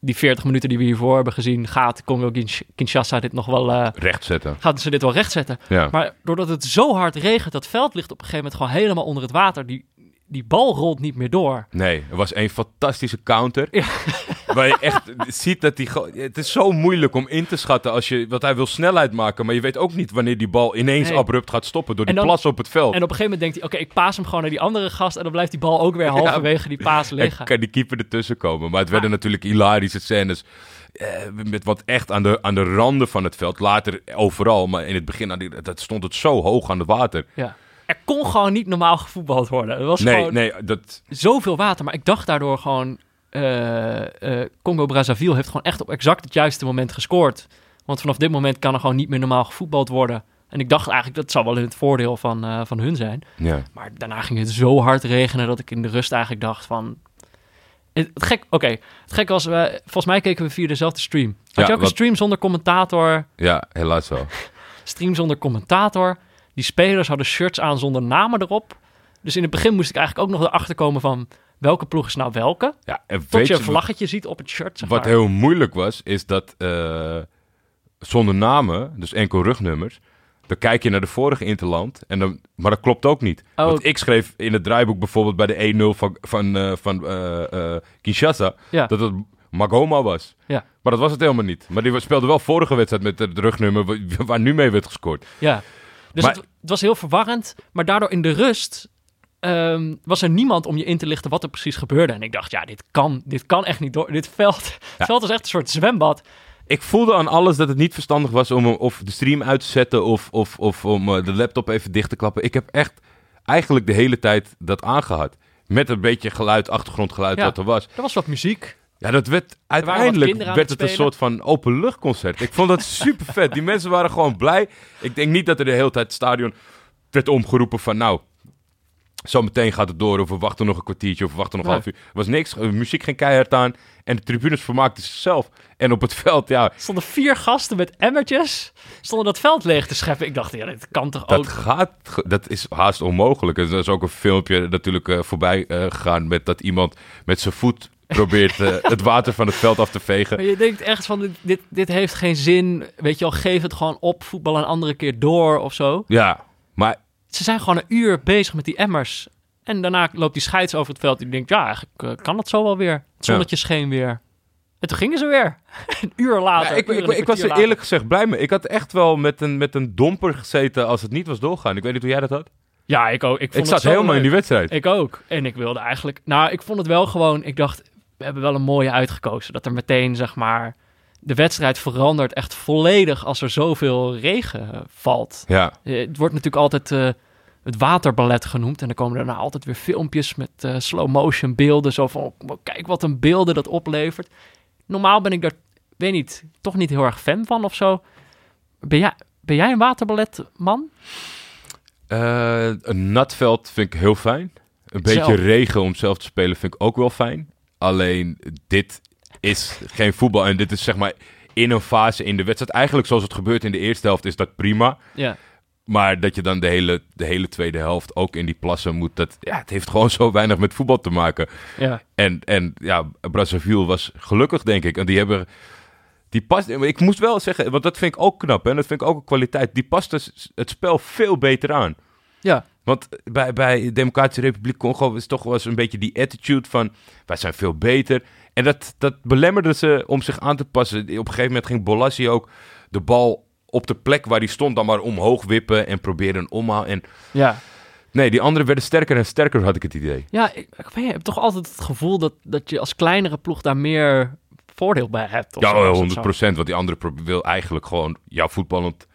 S1: Die 40 minuten die we hiervoor hebben gezien, gaat Congo Kinsh- Kinshasa dit nog wel, eh,
S4: Recht zetten.
S1: gaat ze dit wel rechtzetten.
S4: Ja.
S1: Maar doordat het zo hard regent, dat veld ligt op een gegeven moment gewoon helemaal onder het water. Die, die bal rolt niet meer door.
S4: Nee, er was een fantastische counter.
S1: Ja. [LAUGHS]
S4: Waar je echt ziet dat gewoon... Het is zo moeilijk om in te schatten als je... Want hij wil snelheid maken, maar je weet ook niet wanneer die bal ineens
S1: Nee.
S4: abrupt gaat stoppen door die
S1: En dan-
S4: plas op het veld.
S1: En op een gegeven moment denkt hij, oké, ik paas hem gewoon naar die andere gast. En dan blijft die bal ook weer [LAUGHS] halverwege die paas
S4: En
S1: liggen.
S4: kan die keeper ertussen komen. Maar het werden natuurlijk hilarische scènes. eh, met wat echt aan de, aan de randen van het veld. Later overal, maar in het begin aan die- dat stond het zo hoog aan het water.
S1: Ja. Er kon gewoon niet normaal gevoetbald worden. Er was
S4: Nee,
S1: gewoon
S4: nee, dat,
S1: zoveel water. Maar ik dacht daardoor gewoon... eh, eh, Congo-Brazzaville heeft gewoon echt op exact het juiste moment gescoord. Want vanaf dit moment kan er gewoon niet meer normaal gevoetbald worden. En ik dacht eigenlijk, dat zou wel in het voordeel van, eh, van hun zijn.
S4: ja.
S1: Maar daarna ging het zo hard regenen dat ik in de rust eigenlijk dacht van... Het, het gek, oké. Het gek was, we, volgens mij keken we via dezelfde stream. Had
S4: Ja,
S1: je ook
S4: wat-
S1: een stream zonder commentator?
S4: ja, helaas wel. [LAUGHS]
S1: Stream zonder commentator. Die spelers hadden shirts aan zonder namen erop. Dus in het begin moest ik eigenlijk ook nog erachter komen van... welke ploeg is nou welke?
S4: Ja, en
S1: Tot
S4: weet
S1: je een vlaggetje ziet op het shirt, zeg
S4: wat
S1: maar.
S4: heel moeilijk was, is dat eh, zonder namen, dus enkel rugnummers, dan kijk je naar de vorige Interland, en dan, maar dat klopt ook niet.
S1: Oh.
S4: Want ik schreef in het draaiboek bijvoorbeeld bij de 1-0 van, van, eh, van eh, Kinshasa,
S1: Ja.
S4: dat het Magoma was.
S1: Ja.
S4: Maar dat was het helemaal niet. Maar die speelde wel vorige wedstrijd met het rugnummer wa- waar nu mee werd gescoord.
S1: Ja. Dus
S4: Maar-
S1: het, het was heel verwarrend. Maar daardoor in de rust ehm, was er niemand om je in te lichten wat er precies gebeurde. En ik dacht, ja, dit kan, dit kan echt niet door. Dit veld, [LAUGHS] veld was echt een soort zwembad.
S4: Ik voelde aan alles dat het niet verstandig was om of de stream uit te zetten of, of, of om eh, de laptop even dicht te klappen. Ik heb echt eigenlijk de hele tijd dat aangehad. Met een beetje geluid, achtergrondgeluid
S1: Ja.
S4: wat er was.
S1: Er was wat muziek.
S4: Ja, dat werd uiteindelijk werd
S1: het
S4: een soort van openluchtconcert. Ik vond dat super vet. Die mensen waren gewoon blij. Ik denk niet dat er de hele tijd het stadion werd omgeroepen van nou, zo meteen gaat het door of we wachten nog een kwartiertje of we wachten nog een
S1: Nee.
S4: half uur. Er was niks, de muziek ging keihard aan en de tribunes vermaakten zichzelf. En op het veld, ja,
S1: stonden vier gasten met emmertjes. Stonden dat veld leeg te scheppen. Ik dacht, ja, dit kan toch
S4: Dat
S1: ook.
S4: gaat, dat is haast onmogelijk. Er is ook een filmpje natuurlijk eh, voorbij eh, gegaan met dat iemand met zijn voet probeert eh, het water van het veld af te vegen.
S1: Maar je denkt echt van, dit, dit, dit heeft geen zin. Weet je wel, geef het gewoon op. Voetbal een andere keer door of zo.
S4: Ja, maar
S1: Ze zijn gewoon een uur bezig met die emmers. En daarna loopt die scheids over het veld. Die denkt, ja, eigenlijk eh, kan dat zo wel weer. Het zonnetje scheen weer. En toen gingen ze weer. [LAUGHS] een uur later.
S4: ja, ik,
S1: uur
S4: ik, was er eerlijk gezegd blij mee. Ik had echt wel met een, met een domper gezeten als het niet was doorgaan. Ik weet niet hoe jij dat had.
S1: Ja, ik ook. Ik, vond
S4: Ik
S1: het
S4: zat helemaal in die wedstrijd.
S1: Ik ook. En ik wilde eigenlijk... Nou, ik vond het wel gewoon... Ik dacht, we hebben wel een mooie uitgekozen. Dat er meteen, zeg maar... De wedstrijd verandert echt volledig als er zoveel regen eh, valt.
S4: Ja,
S1: Eh, Het wordt natuurlijk altijd eh, het waterballet genoemd. En dan komen er nou altijd weer filmpjes met slow motion beelden. Zo van, oh, kijk wat een beelden dat oplevert. Normaal ben ik daar, weet niet, toch niet heel erg fan van of zo. Ben jij, ben jij een waterballetman?
S4: Eh, een nat veld vind ik heel fijn. Een beetje
S1: Zelf.
S4: regen om zelf te spelen vind ik ook wel fijn. Alleen dit is geen voetbal en dit is zeg maar in een fase in de wedstrijd. Eigenlijk zoals het gebeurt in de eerste helft is dat prima.
S1: Ja.
S4: Maar dat je dan de hele, de hele tweede helft ook in die plassen moet, dat, ja, het heeft [LAUGHS] gewoon zo weinig met voetbal te maken.
S1: Ja.
S4: En, en ja, Brazzaville was gelukkig, denk ik. En die hebben. Die past, ik moest wel zeggen, want dat vind ik ook knap en dat vind ik ook een kwaliteit. Die past het spel veel beter aan.
S1: Ja.
S4: Want bij, bij de Democratische Republiek Congo is toch wel eens een beetje die attitude van wij zijn veel beter. En dat, dat belemmerde ze om zich aan te passen. Op een gegeven moment ging Bolassi ook de bal op de plek waar hij stond dan maar omhoog wippen en proberen een omhaal. En
S1: Ja.
S4: Nee, die anderen werden sterker en sterker, had ik het idee.
S1: Ja, ik, ik hebt toch altijd het gevoel dat, dat je als kleinere ploeg daar meer voordeel bij hebt. of
S4: Ja,
S1: zo, als het
S4: 100
S1: zo-
S4: procent. Want die andere wil eigenlijk gewoon jouw voetballend...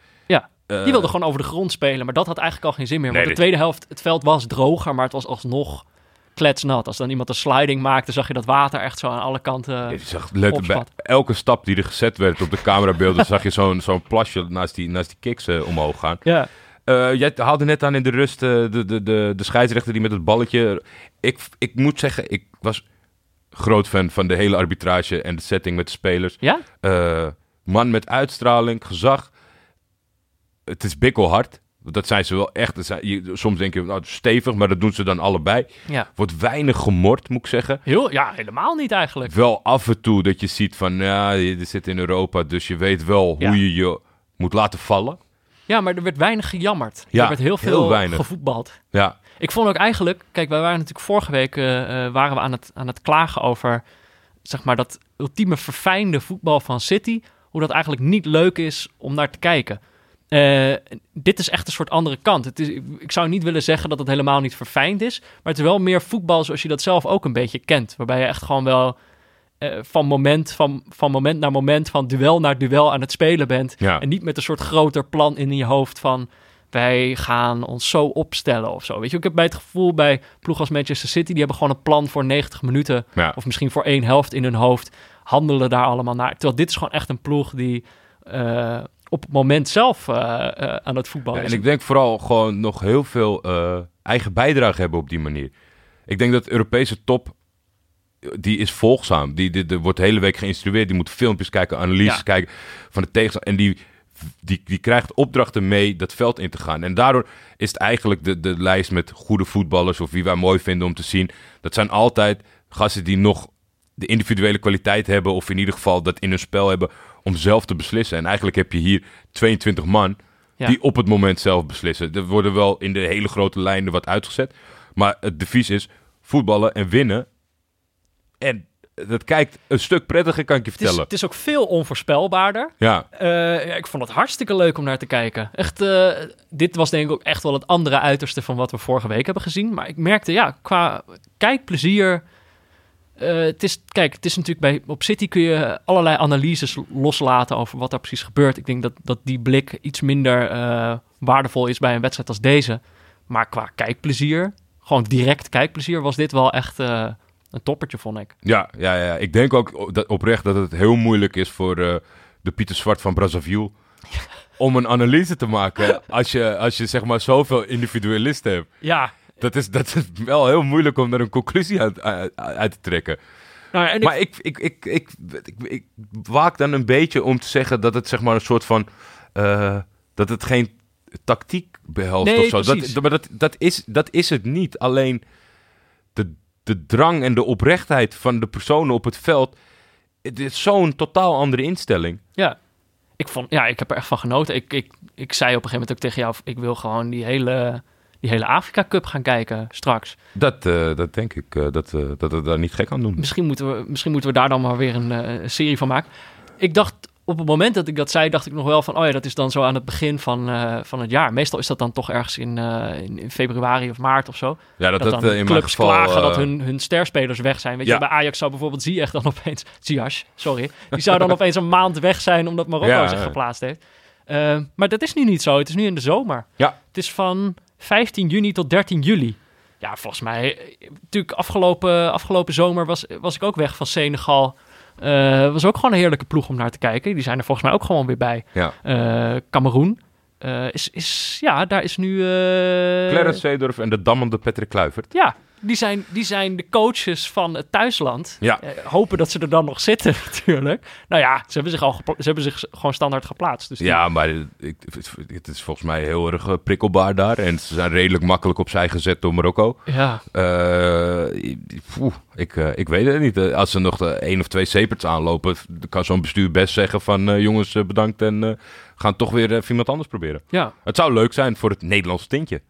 S4: Eh,
S1: die wilde gewoon over de grond spelen, maar dat had eigenlijk al geen zin meer.
S4: Nee,
S1: Want de
S4: dit-
S1: tweede helft, het veld was droger, maar het was alsnog kletsnat. Als dan iemand een sliding maakte, zag je dat water echt zo aan alle kanten.
S4: Je zag letterlijk bij elke stap die er gezet werd op de camerabeelden... zag je zo'n zo'n plasje naast die, naast die kicks eh, omhoog gaan.
S1: Ja,
S4: Eh, jij haalde net aan in de rust eh, de, de, de, de scheidsrechter die met het balletje... Ik, ik moet zeggen, ik was groot fan van de hele arbitrage en de setting met de spelers.
S1: ja?
S4: Eh, man met uitstraling, gezag. Het is bikkelhard. Dat zijn ze wel echt. Zijn, soms denk je, nou, stevig, maar dat doen ze dan allebei.
S1: ja.
S4: Wordt weinig gemord, moet ik zeggen.
S1: Heel, ja, helemaal niet eigenlijk.
S4: Wel af en toe dat je ziet van, ja, je zit in Europa, dus je weet wel
S1: Ja.
S4: hoe je je moet laten vallen.
S1: Ja, maar er werd weinig gejammerd.
S4: Ja,
S1: er werd heel
S4: heel
S1: veel
S4: weinig.
S1: gevoetbald.
S4: Ja,
S1: Ik vond ook eigenlijk, kijk, wij waren natuurlijk vorige week eh, eh, waren we aan het, aan het klagen over, zeg maar, dat ultieme verfijnde voetbal van City. Hoe dat eigenlijk niet leuk is om naar te kijken. Eh, dit is echt een soort andere kant. Het is, ik zou niet willen zeggen dat het helemaal niet verfijnd is. Maar het is wel meer voetbal zoals je dat zelf ook een beetje kent. Waarbij je echt gewoon wel eh, van, moment, van, van moment naar moment, van duel naar duel aan het spelen bent.
S4: ja.
S1: En niet met een soort groter plan in je hoofd van wij gaan ons zo opstellen of zo. Weet je, ik heb bij het gevoel bij ploeg als Manchester City, die hebben gewoon een plan voor 90 minuten
S4: ja.
S1: of misschien voor één helft in hun hoofd, handelen daar allemaal naar. Terwijl dit is gewoon echt een ploeg die eh, op het moment zelf eh, eh, aan het voetballen
S4: Ja, en ik denk vooral gewoon nog heel veel eh, eigen bijdrage hebben op die manier. Ik denk dat de Europese top, die is volgzaam. Die, die, die wordt de hele week geïnstrueerd. Die moet filmpjes kijken, analyses
S1: Ja.
S4: kijken van de tegenstander. En die, die, die krijgt opdrachten mee dat veld in te gaan. En daardoor is het eigenlijk de, de lijst met goede voetballers... of wie wij mooi vinden om te zien. Dat zijn altijd gasten die nog de individuele kwaliteit hebben... of in ieder geval dat in hun spel hebben om zelf te beslissen. En eigenlijk heb je hier 22 man
S1: Ja.
S4: die op het moment zelf beslissen. Er worden wel in de hele grote lijnen wat uitgezet. Maar het devies is voetballen en winnen. En dat kijkt een stuk prettiger, kan ik je
S1: het, is,
S4: vertellen.
S1: het is ook veel onvoorspelbaarder.
S4: Ja,
S1: Eh, ik vond het hartstikke leuk om naar te kijken. Echt, eh, dit was denk ik ook echt wel het andere uiterste van wat we vorige week hebben gezien. Maar ik merkte, ja, qua kijkplezier. Eh, het is, kijk, het is natuurlijk bij op City kun je allerlei analyses loslaten over wat daar precies gebeurt. Ik denk dat, dat die blik iets minder eh, waardevol is bij een wedstrijd als deze. Maar qua kijkplezier, gewoon direct kijkplezier, was dit wel echt eh, een toppertje, vond ik.
S4: ja, ja, ja. Ik denk ook dat, oprecht dat het heel moeilijk is voor de Pieter Zwart van Brazzaville... [LAUGHS] om een analyse te maken als je, als je zeg maar zoveel individualisten hebt.
S1: Ja,
S4: Dat is, dat is wel heel moeilijk om daar een conclusie uit, uit, uit te trekken.
S1: nou, en
S4: Maar ik, ik, ik, ik, ik, ik waak dan een beetje om te zeggen dat het zeg maar een soort van... eh, dat het geen tactiek behelst
S1: Nee,
S4: of zo. Dat, maar dat, dat, is, dat is het niet. Alleen de, de drang en de oprechtheid van de personen op het veld... Het is zo'n totaal andere instelling.
S1: Ja. Ik, vond, ja, ik heb er echt van genoten. Ik, ik, ik zei op een gegeven moment ook tegen jou... ik wil gewoon die hele, die hele Afrika Cup gaan kijken straks.
S4: Dat, eh, dat denk ik, eh, dat, eh, dat het daar niet gek aan doen.
S1: Misschien moeten we, misschien moeten we daar dan maar weer een, serie van maken. Ik dacht, op het moment dat ik dat zei... dacht ik nog wel van... oh ja, dat is dan zo aan het begin van, van het jaar. Meestal is dat dan toch ergens in, in, in februari of maart of zo.
S4: Ja, dat,
S1: Dat,
S4: dat,
S1: dan
S4: in mijn
S1: clubs
S4: geval...
S1: klagen dat hun, hun sterspelers weg zijn. Weet je, bij Ajax zou bijvoorbeeld Ziyech dan [LAUGHS] opeens... Ziyech, sorry. Die zou dan [LAUGHS] opeens een maand weg zijn omdat Marokko
S4: Ja,
S1: zich geplaatst heeft. Maar dat is nu niet zo. Het is nu in de zomer.
S4: Ja.
S1: Het is van 15 juni tot 13 juli. Ja, volgens mij... eh, Natuurlijk, afgelopen, afgelopen zomer was, was ik ook weg van Senegal. Eh was ook gewoon een heerlijke ploeg om naar te kijken. Die zijn er volgens mij ook gewoon weer bij.
S4: Ja.
S1: Eh Cameroen. is, is, ja, daar is nu... eh,
S4: Clarence Seedorf en de dammende Patrick Kluivert.
S1: ja, die zijn, die zijn de coaches van het thuisland.
S4: Ja.
S1: Eh, hopen dat ze er dan nog zitten, [LAUGHS] natuurlijk. Nou ja, ze hebben zich, al ze hebben zich gewoon standaard geplaatst. Dus die-
S4: Ja, maar ik, het is volgens mij heel erg eh, prikkelbaar daar. En ze zijn redelijk makkelijk opzij gezet door Marokko.
S1: ja,
S4: poeh, ik, ik weet het niet. Als ze nog één of twee zeperts aanlopen, kan zo'n bestuur best zeggen van... jongens, bedankt en gaan toch weer even iemand anders proberen.
S1: ja.
S4: Het zou leuk zijn voor het Nederlands tintje.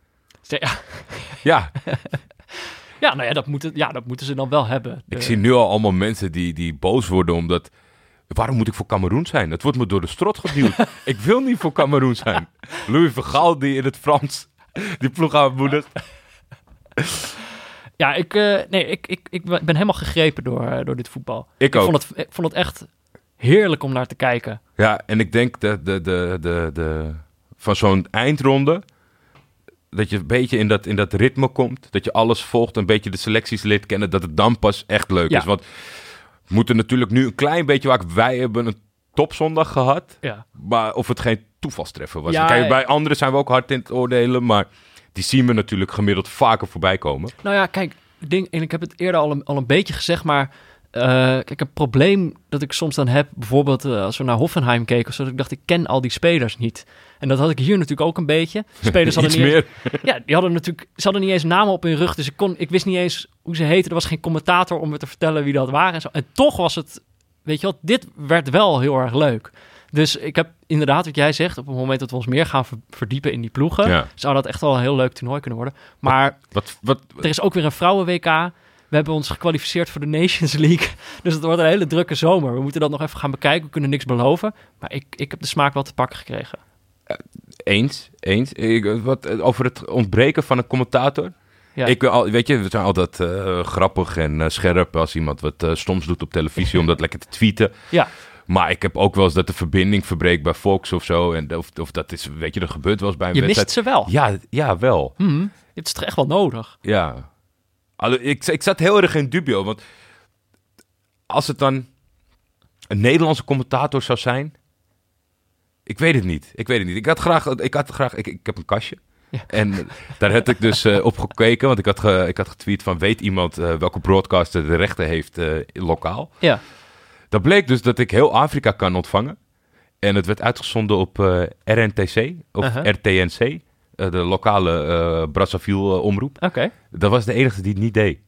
S1: Ja.
S4: Ja, [LAUGHS]
S1: Ja, nou ja dat, moeten, ja, dat moeten ze dan wel hebben.
S4: ik
S1: De-
S4: zie nu al allemaal mensen die, die boos worden omdat... Waarom moet ik voor Cameroen zijn? Het wordt me door de strot geduwd. [LAUGHS] ik wil niet voor Cameroen zijn. Louis van Gaal die in het Frans die ploeg aanmoedigt.
S1: Ja, ik, eh, nee, ik, ik, ik ben helemaal gegrepen door, eh, door dit voetbal.
S4: Ik ook.
S1: Vond het, ik vond het echt heerlijk om naar te kijken.
S4: Ja, en ik denk dat de, de, de, de, van zo'n eindronde... dat je een beetje in dat, in dat ritme komt. Dat je alles volgt, een beetje de selecties leert kennen. Dat het dan pas echt leuk
S1: Ja.
S4: is. Want we moeten natuurlijk nu een klein beetje... Waar wij hebben een topzondag gehad.
S1: Ja.
S4: Maar of het geen toevalstreffer was.
S1: Ja,
S4: Kijk, bij anderen zijn we ook hard in het oordelen. Maar die zien we natuurlijk gemiddeld vaker voorbij komen.
S1: Nou ja, kijk, het ding, en ik heb het eerder al een, al een beetje gezegd, maar eh, kijk, een probleem dat ik soms dan heb, bijvoorbeeld eh, als we naar Hoffenheim keken, of zo, dat ik dacht, ik ken al die spelers niet. En dat had ik hier natuurlijk ook een beetje. Spelers hadden [LAUGHS] niet eens-
S4: meer.
S1: ja, die hadden natuurlijk, ze hadden niet eens namen op hun rug, dus ik, kon, ik wist niet eens hoe ze heten. Er was geen commentator om me te vertellen wie dat waren en zo. En toch was het, weet je wat, dit werd wel heel erg leuk. Dus ik heb inderdaad, wat jij zegt, op het moment dat we ons meer gaan ver- verdiepen in die ploegen,
S4: Ja.
S1: zou dat echt wel een heel leuk toernooi kunnen worden. Maar
S4: Wat, wat,
S1: er is ook weer een vrouwen-WK. We hebben ons gekwalificeerd voor de Nations League. [LAUGHS] Dus het wordt een hele drukke zomer. We moeten dat nog even gaan bekijken. We kunnen niks beloven. Maar ik, ik heb de smaak wel te pakken gekregen.
S4: Eens, eens. Ik, wat, over het ontbreken van een commentator.
S1: Ja.
S4: Ik, wil al, weet je, we zijn altijd eh, grappig en eh, scherp als iemand wat eh, stoms doet op televisie [LAUGHS] om dat lekker te tweeten.
S1: Ja.
S4: Maar ik heb ook wel eens dat de verbinding verbreekt bij Fox of zo. En of, of dat is, weet je, er gebeurt wel eens bij een
S1: Je mist
S4: wedstrijd.
S1: ze wel.
S4: Ja, ja, wel.
S1: Mhm. Je hebt het echt wel nodig.
S4: Ja. Allo, ik, ik zat heel erg in dubio, want als het dan een Nederlandse commentator zou zijn, ik weet het niet. Ik weet het niet. Ik had graag, ik had graag, ik, ik heb een kastje.
S1: Ja.
S4: En daar had ik dus eh, op gekeken, want ik had, ge- ik had getweet van weet iemand eh, welke broadcaster de rechten heeft eh, lokaal.
S1: Ja.
S4: Dat bleek dus dat ik heel Afrika kan ontvangen. En het werd uitgezonden op eh, RNTC of. RTNC, eh, de lokale eh Brazzaville eh, omroep.
S1: Oké.
S4: Dat was de enige die het niet deed.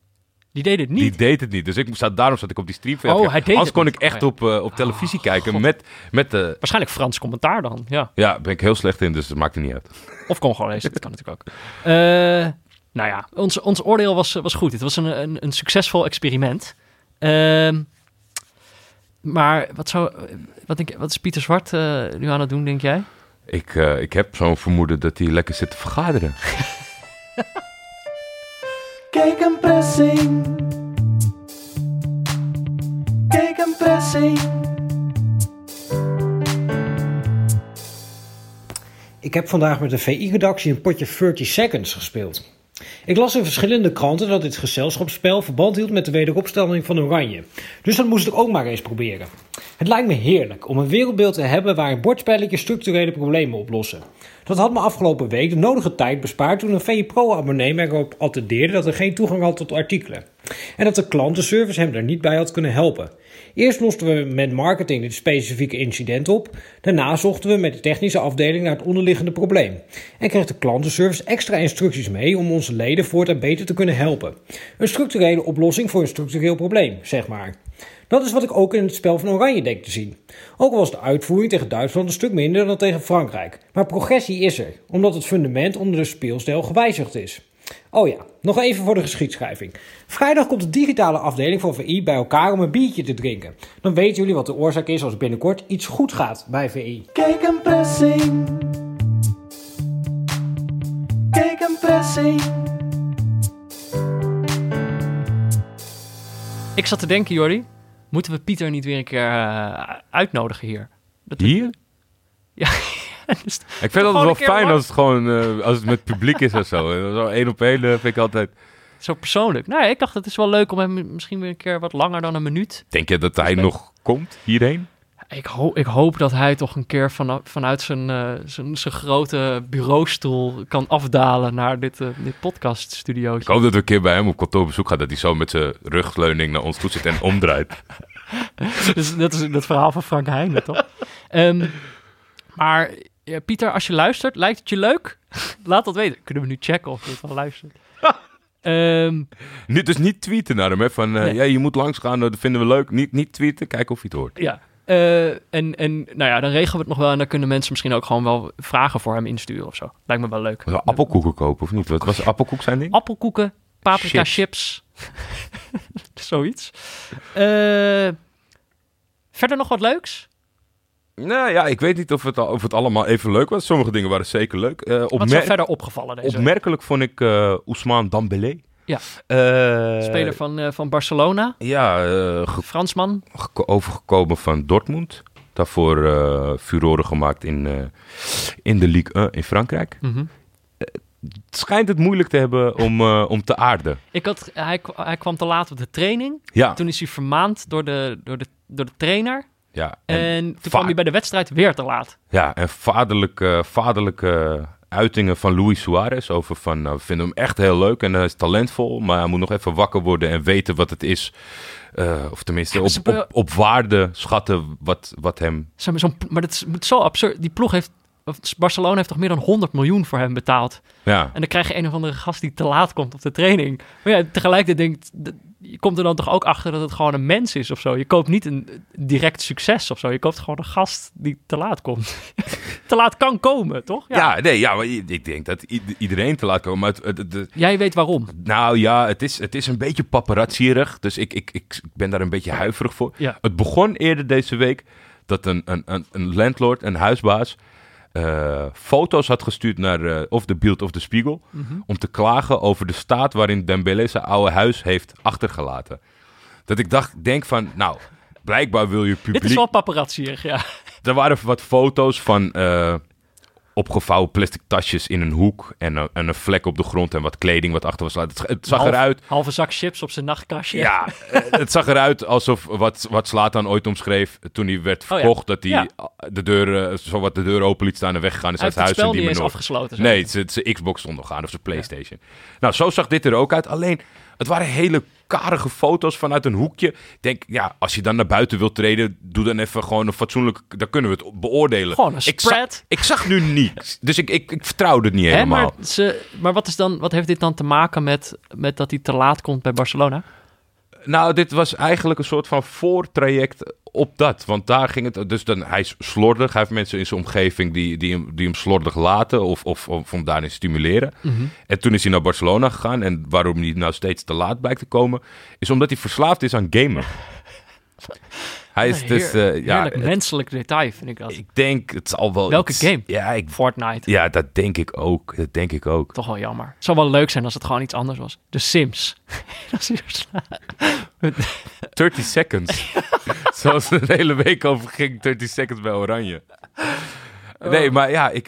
S1: Die deed het niet.
S4: Die deed het niet. Dus ik zat, daarom zat ik op die stream.
S1: Oh, hij deed
S4: Anders
S1: het
S4: kon
S1: niet.
S4: ik echt
S1: Oh,
S4: op, eh, op televisie kijken met, met de...
S1: Waarschijnlijk Frans commentaar dan. Ja.
S4: Ja, ben ik heel slecht in, dus dat maakt er niet uit.
S1: Of Congolees. dat kan natuurlijk ook. Eh, nou ja, ons, ons oordeel was, was goed. Het was een, een, een succesvol experiment. Ehm, maar wat, zou, wat, denk, wat is Pieter Zwart eh, nu aan het doen, denk jij?
S4: Ik, eh, ik heb zo'n vermoeden dat hij lekker zit te vergaderen. [LAUGHS]
S5: Kijk een pressing. Kijk een pressing. Ik heb vandaag met de VI-redactie een potje 30 Seconds gespeeld. Ik las in verschillende kranten dat dit gezelschapsspel verband hield met de wederopstelling van Oranje. Dus dat moest ik ook maar eens proberen. Het lijkt me heerlijk om een wereldbeeld te hebben waarin bordspelletjes structurele problemen oplossen. Dat had me afgelopen week de nodige tijd bespaard toen een VI Pro-abonnee mij erop attendeerde dat er geen toegang had tot artikelen. En dat de klantenservice hem daar niet bij had kunnen helpen. Eerst losten we met marketing dit specifieke incident op. Daarna zochten we met de technische afdeling naar het onderliggende probleem. En kreeg de klantenservice extra instructies mee om onze leden voortaan beter te kunnen helpen. Een structurele oplossing voor een structureel probleem, zeg maar. Dat is wat ik ook in het spel van Oranje denk te zien. Ook al was de uitvoering tegen Duitsland een stuk minder dan tegen Frankrijk. Maar progressie is er, omdat het fundament onder de speelstijl gewijzigd is. Oh ja, nog even voor de geschiedschrijving. Vrijdag komt de digitale afdeling van VI bij elkaar om een biertje te drinken. Dan weten jullie wat de oorzaak is als binnenkort iets goed gaat bij VI. Kijk een pressing. Kijk een pressing.
S1: Ik zat te denken, Jordi, moeten we Pieter niet weer een keer eh, uitnodigen hier? Dat
S4: Hier?
S1: Ja, [LAUGHS] dus-
S4: Ik vind het altijd wel fijn
S1: lang-
S4: als het gewoon eh, als het met publiek is of zo. En Zo één op één eh, vind ik altijd...
S1: zo persoonlijk. Nou, ja, ik dacht het is wel leuk om hem misschien weer een keer wat langer dan een minuut.
S4: Denk je dat hij nog komt hierheen?
S1: Ik, ho ik hoop dat hij toch een keer van, vanuit zijn, eh, zijn, zijn grote bureaustoel kan afdalen naar dit, eh, dit podcaststudiootje.
S4: Ik hoop dat we een keer bij hem op kantoor bezoek gaan. Dat hij zo met zijn rugleuning naar ons toe zit en omdraait. [LAUGHS]
S1: Dus dat is het verhaal van Frank Heijnen, toch? Ehm, maar ja, Pieter, als je luistert, lijkt het je leuk? [LAUGHS] Laat dat weten. Kunnen we nu checken of je het wel luistert. [LAUGHS] Ehm,
S4: Niet, dus niet tweeten naar hem, hè. Van, eh,
S1: Nee.
S4: ja, je moet langs gaan, dat vinden we leuk. Niet, niet tweeten, kijken of hij het hoort.
S1: ja. Eh, en, en nou ja, dan regelen we het nog wel. En dan kunnen mensen misschien ook gewoon wel vragen voor hem insturen of zo. Lijkt me wel leuk.
S4: We appelkoeken kopen, of niet? Wat was appelkoek zijn ding?
S1: Appelkoeken, paprika chips. [LAUGHS] Zoiets. Eh, verder nog wat leuks?
S4: Nou ja, ik weet niet of het, of het allemaal even leuk was. Sommige dingen waren zeker leuk. Eh,
S1: Wat is er verder opgevallen deze week?
S4: opmerkelijk vond ik Ousmane Dembélé.
S1: Ja.
S4: Eh,
S1: Speler van, eh, van Barcelona,
S4: Ja, eh,
S1: Fransman.
S4: geko- overgekomen van Dortmund. Daarvoor furoren gemaakt in, in de Ligue 1 in Frankrijk.
S1: Mhm.
S4: Het schijnt het moeilijk te hebben om, om te aarden.
S1: Ik had, hij, hij kwam te laat op de training.
S4: Ja,
S1: Toen is hij vermaand door de, door de, door de trainer.
S4: ja.
S1: En,
S4: En,
S1: toen kwam hij bij de wedstrijd weer te laat.
S4: ja, en vaderlijke, vaderlijke uitingen van Luis Suarez over van, nou, we vinden hem echt heel leuk en hij is talentvol, maar hij moet nog even wakker worden en weten wat het is. Eh, of tenminste, op, op, op waarde schatten wat, wat hem...
S1: Zo'n- maar dat is zo absurd. Die ploeg heeft... Barcelona heeft toch meer dan 100 miljoen voor hem betaald.
S4: Ja,
S1: En dan krijg je een of andere gast die te laat komt op de training. Maar ja, tegelijkertijd denkt... Je komt er dan toch ook achter dat het gewoon een mens is of zo. Je koopt niet een direct succes of zo. Je koopt gewoon een gast die te laat komt. [LAUGHS] te laat kan komen, toch?
S4: ja. nee, ja, maar ik denk dat iedereen te laat komen. Maar het, het- het-
S1: Jij weet waarom.
S4: Nou ja, het is, het is een beetje paparazzierig. Dus ik, ik, ik ben daar een beetje huiverig voor.
S1: Ja.
S4: Het begon eerder deze week dat een, een, een, een landlord, een huisbaas, eh, foto's had gestuurd naar eh, of de Beeld of de Spiegel. Om te klagen over de staat waarin Dembele zijn oude huis heeft achtergelaten. Dat ik dacht, denk van, nou, blijkbaar wil je publiek...
S1: Dit is wel paparazzierig, ja.
S4: Er waren wat foto's van eh, opgevouwen plastic tasjes in een hoek. En, een- en een vlek op de grond en wat kleding wat achter was. laten. Het, het zag
S1: Half-
S4: eruit.
S1: Halve zak chips op zijn nachtkastje.
S4: Ja, [LAUGHS] eh, het zag eruit alsof wat, wat Slatan ooit omschreef toen hij werd
S1: Oh ja.
S4: verkocht. Dat hij
S1: Ja.
S4: de deur, eh, zo wat de deur open liet staan en weggegaan is uit het huis.
S1: spel
S4: en
S1: niet
S4: die meer
S1: afgesloten.
S4: Nee, zijn zijn Xbox stond nog aan of zijn Playstation. Nou, zo zag dit er ook uit. Alleen, het waren hele karige foto's vanuit een hoekje. Ik denk, ja, als je dan naar buiten wilt treden, doe dan even gewoon een fatsoenlijk... Dan kunnen we het beoordelen.
S1: Gewoon een
S4: Ik zag,
S1: spread.
S4: ik zag nu niets. Dus ik, ik, ik vertrouwde het niet
S1: Hè,
S4: helemaal.
S1: maar ze, maar wat, is dan, wat heeft dit dan te maken met, met dat hij te laat komt bij Barcelona?
S4: Nou, dit was eigenlijk een soort van voortraject op dat. Want daar ging het... Dus dan, hij is slordig. Hij heeft mensen in zijn omgeving die, die, hem, die hem slordig laten... Of, of, of hem daarin stimuleren. En toen is hij naar Barcelona gegaan. En waarom hij nou steeds te laat blijkt te komen... is omdat hij verslaafd is aan gamen. [LAUGHS] hij is
S1: Een
S4: dus... eh, ja,
S1: heerlijk menselijk detail, vind ik dat.
S4: ik denk, het zal wel...
S1: Welke
S4: iets-
S1: game?
S4: Ja, ik,
S1: Fortnite.
S4: ja, dat denk ik ook. Dat denk ik ook.
S1: Toch wel jammer. Het zou wel leuk zijn als het gewoon iets anders was. De Sims. [LAUGHS] Dat is hier sla-
S4: 30 [LAUGHS] seconds. [LAUGHS] Zoals het de hele week over ging, 30 seconds bij Oranje. Nee, maar ja, ik,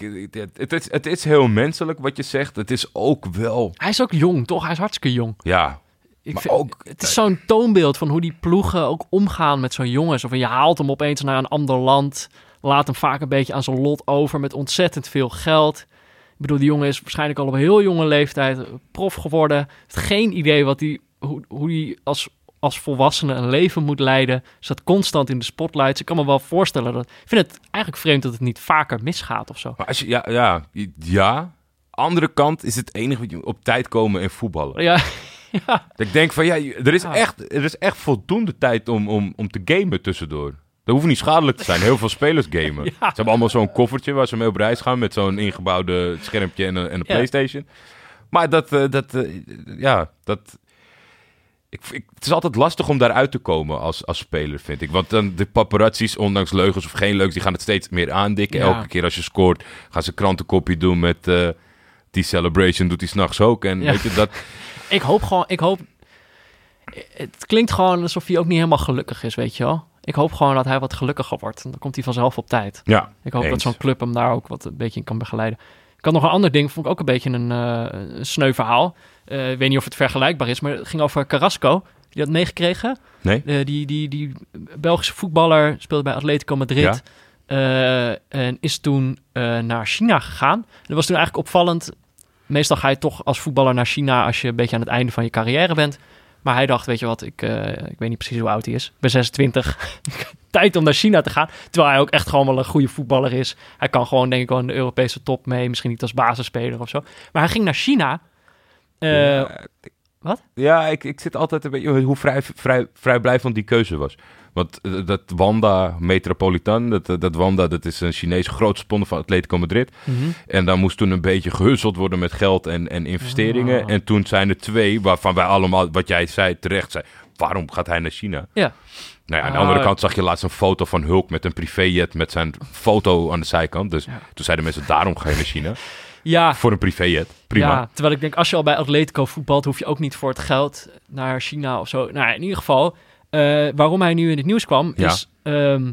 S4: het, is, het is heel menselijk wat je zegt. Het is ook wel,
S1: Hij is ook jong, toch? Hij is hartstikke jong.
S4: ja,
S1: Ik
S4: Maar
S1: vind,
S4: ook-
S1: het is zo'n toonbeeld van hoe die ploegen ook omgaan met zo'n jongens. Of je haalt hem opeens naar een ander land. Laat hem vaak een beetje aan zijn lot over met ontzettend veel geld. Ik bedoel, die jongen is waarschijnlijk al op heel jonge leeftijd prof geworden. Heeft geen idee wat die, hoe, hoe die als, als volwassene een leven moet leiden. Zat constant in de spotlights. Ik kan me wel voorstellen dat... Ik vind het eigenlijk vreemd dat het niet vaker misgaat of zo.
S4: maar als je, ja, ja, ja. Andere kant is het enige wat je op tijd komen en voetballen.
S1: Ja, [LAUGHS] ja.
S4: Dat Ik denk van, ja, er is
S1: Ja.
S4: echt, er is echt voldoende tijd om, om, om te gamen tussendoor. Dat hoeft niet schadelijk te zijn. Heel veel spelers gamen. [LAUGHS] Ze hebben allemaal zo'n koffertje waar ze mee op reis gaan met zo'n ingebouwde schermpje en een, en een. Playstation. Maar dat, eh, dat eh, ja, dat... Ik, ik, het is altijd lastig om daaruit te komen als, als speler, vind ik. Want dan de paparazzi's, ondanks leugens of geen leugens, die gaan het steeds meer aandikken.
S1: Ja.
S4: Elke keer als je scoort, gaan ze krantenkopje doen met... eh, die celebration doet hij s'nachts ook. En
S1: Ja.
S4: weet je, dat... [LAUGHS]
S1: Ik hoop gewoon, ik hoop. Het klinkt gewoon alsof hij ook niet helemaal gelukkig is, weet je wel. Ik hoop gewoon dat hij wat gelukkiger wordt. Dan komt hij vanzelf op tijd.
S4: Ja,
S1: Ik hoop dat zo'n club hem daar ook wat een beetje in kan begeleiden. Ik had nog een ander ding, vond ik ook een beetje een, een sneu verhaal. Eh, ik weet niet of het vergelijkbaar is, maar het ging over Carrasco. Die had meegekregen.
S4: Nee?
S1: Eh, die, die, die Belgische voetballer speelde bij Atletico Madrid. En is toen naar China gegaan. Dat was toen eigenlijk opvallend. Meestal ga je toch als voetballer naar China als je een beetje aan het einde van je carrière bent. Maar hij dacht, weet je wat, ik, eh, ik weet niet precies hoe oud hij is. Ik ben 26. [LAUGHS] Tijd om naar China te gaan. Terwijl hij ook echt gewoon wel een goede voetballer is. Hij kan gewoon denk ik wel in de Europese top mee. Misschien niet als basisspeler of zo. Maar hij ging naar China. Eh,
S4: Ja,
S1: wat?
S4: Ja, ik, ik zit altijd een beetje hoe vrij, vrij, vrijblijvend die keuze was. Want eh, dat Wanda Metropolitan, dat, eh, dat Wanda, dat is een Chinese grote sponsor van Atletico Madrid.
S1: mhm.
S4: En daar moest toen een beetje gehusseld worden met geld en, en investeringen.
S1: Ah.
S4: En toen zijn er twee, waarvan wij allemaal, wat jij zei, terecht zei. Waarom gaat hij naar China?
S1: Ja.
S4: Nou ja, aan de
S1: Ah.
S4: andere kant zag je laatst een foto van Hulk met een privéjet met zijn foto aan de zijkant. Dus
S1: Ja.
S4: toen zeiden mensen, daarom ga je naar China. [LAUGHS]
S1: Ja,
S4: Voor een privéjet. Prima.
S1: Ja, terwijl ik denk, als je al bij Atletico voetbalt, hoef je ook niet voor het geld naar China of zo. Nou, in ieder geval, eh, waarom hij nu in het nieuws kwam,
S4: Ja.
S1: is... ehm,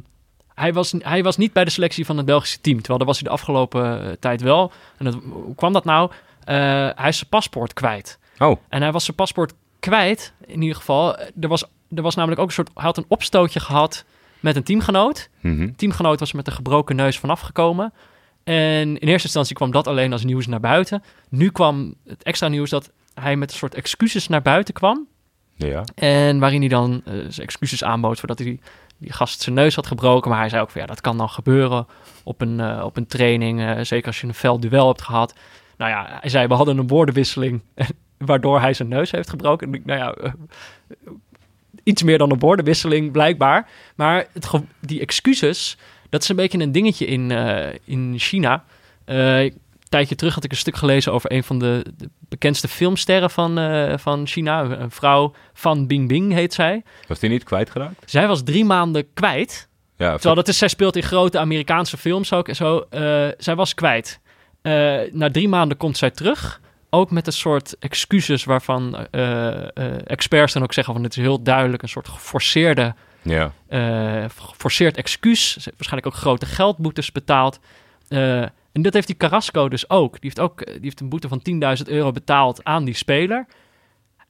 S1: hij, was, hij was niet bij de selectie van het Belgische team, terwijl daar was hij de afgelopen eh, tijd wel. En dat, hoe kwam dat nou? Eh, hij is zijn paspoort kwijt.
S4: Oh,
S1: En hij was zijn paspoort kwijt, in ieder geval. Er was, er was namelijk ook een soort... Hij had een opstootje gehad met een teamgenoot
S4: mhm.
S1: teamgenoot was met een gebroken neus vanaf gekomen. En in eerste instantie kwam dat alleen als nieuws naar buiten. Nu kwam het extra nieuws dat hij met een soort excuses naar buiten kwam.
S4: Ja.
S1: En waarin hij dan eh, zijn excuses aanbood voordat hij die gast zijn neus had gebroken. Maar hij zei ook van ja, dat kan dan gebeuren op een, eh, op een training. eh, zeker als je een fel duel hebt gehad. Nou ja, hij zei we hadden een woordenwisseling [LAUGHS] waardoor hij zijn neus heeft gebroken. En nou ja, iets meer dan een woordenwisseling blijkbaar. Maar het, die excuses, dat is een beetje een dingetje in, in China. Tijdje terug had ik een stuk gelezen over een van de, de bekendste filmsterren van, eh, van China. Een vrouw, Fan Bingbing heet zij.
S4: Was die niet kwijtgeraakt?
S1: Zij was drie maanden kwijt.
S4: Ja,
S1: Terwijl dat is, zij speelt in grote Amerikaanse films ook en zo. Eh, zij was kwijt. Eh, na drie maanden komt zij terug. Ook met een soort excuses waarvan experts dan ook zeggen van het is heel duidelijk een soort geforceerde,
S4: ja.
S1: geforceerd excuus. Ze heeft waarschijnlijk ook grote geldboetes betaald. Eh, en dat heeft die Carrasco dus ook. Die heeft ook die heeft een boete van 10.000 euro betaald aan die speler.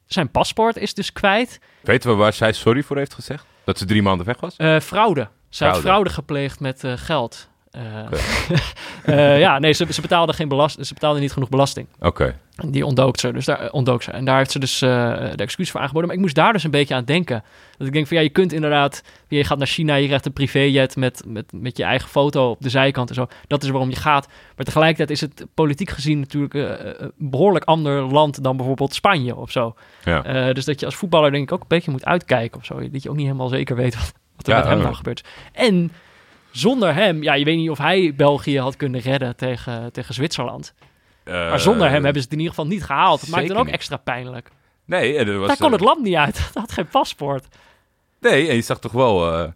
S1: Zijn paspoort is dus kwijt.
S4: Weten we waar zij sorry voor heeft gezegd? Dat ze drie maanden weg was?
S1: Eh, fraude. Ze had
S4: Fraude.
S1: fraude gepleegd met eh, geld. Eh, [LAUGHS] eh, ja, nee, ze, ze betaalde geen belast, ze betaalde niet genoeg belasting.
S4: Oké.
S1: En Die ontdook ze, dus daar, eh, ontdook ze. En daar heeft ze dus de excuus voor aangeboden. Maar ik moest daar dus een beetje aan denken. Dat ik denk van ja, je kunt inderdaad, je gaat naar China, je krijgt een privéjet met, met, met je eigen foto op de zijkant en zo. Dat is waarom je gaat. Maar tegelijkertijd is het politiek gezien natuurlijk een behoorlijk ander land dan bijvoorbeeld Spanje of zo.
S4: Ja.
S1: Dus dat je als voetballer denk ik ook een beetje moet uitkijken of zo. Dat je ook niet helemaal zeker weet wat, wat er
S4: Ja,
S1: met hem nou gebeurt. En zonder hem, ja, je weet niet of hij België had kunnen redden tegen, tegen Zwitserland. Maar zonder hem hebben ze het in ieder geval niet gehaald. Dat maakt het ook
S4: niet.
S1: extra pijnlijk.
S4: Nee, en er was,
S1: Daar kon
S4: eh,
S1: het land niet uit. [LAUGHS] Dat had geen paspoort.
S4: Nee, en je zag toch wel eh,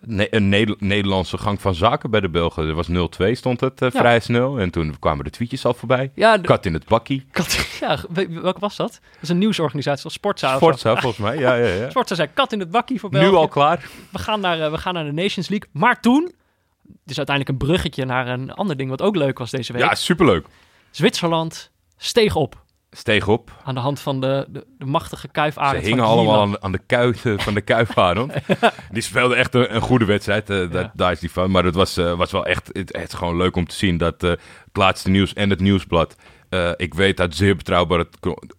S4: ne- een Neder- Nederlandse gang van zaken bij de Belgen. Er was 0-2, stond het eh,
S1: Ja.
S4: vrij snel. En toen kwamen de tweetjes al voorbij.
S1: Ja,
S4: Kat in het bakkie. [LAUGHS]
S1: kat, ja, we- welke was dat? Dat is een nieuwsorganisatie, Sportza.
S4: Sportza, volgens mij. Ja, ja, ja. [LAUGHS]
S1: Sportza zei kat in het bakkie voor België.
S4: Nu al klaar.
S1: We gaan, naar, eh, we gaan naar de Nations League. Maar toen, dus uiteindelijk een bruggetje naar een ander ding wat ook leuk was deze week.
S4: Ja, superleuk.
S1: Zwitserland steeg op.
S4: Steeg op.
S1: Aan de hand van de, de, de machtige
S4: Ze
S1: kuifarend
S4: hingen
S1: van
S4: allemaal aan, aan de kuit eh, van de [LAUGHS] kuifarend. Die speelde echt een, een goede wedstrijd. eh, dat,
S1: Ja.
S4: Daar is die van. Maar het was, eh, was wel echt, het, het gewoon leuk om te zien dat eh, het laatste nieuws en het nieuwsblad. ik weet uit zeer betrouwbaar,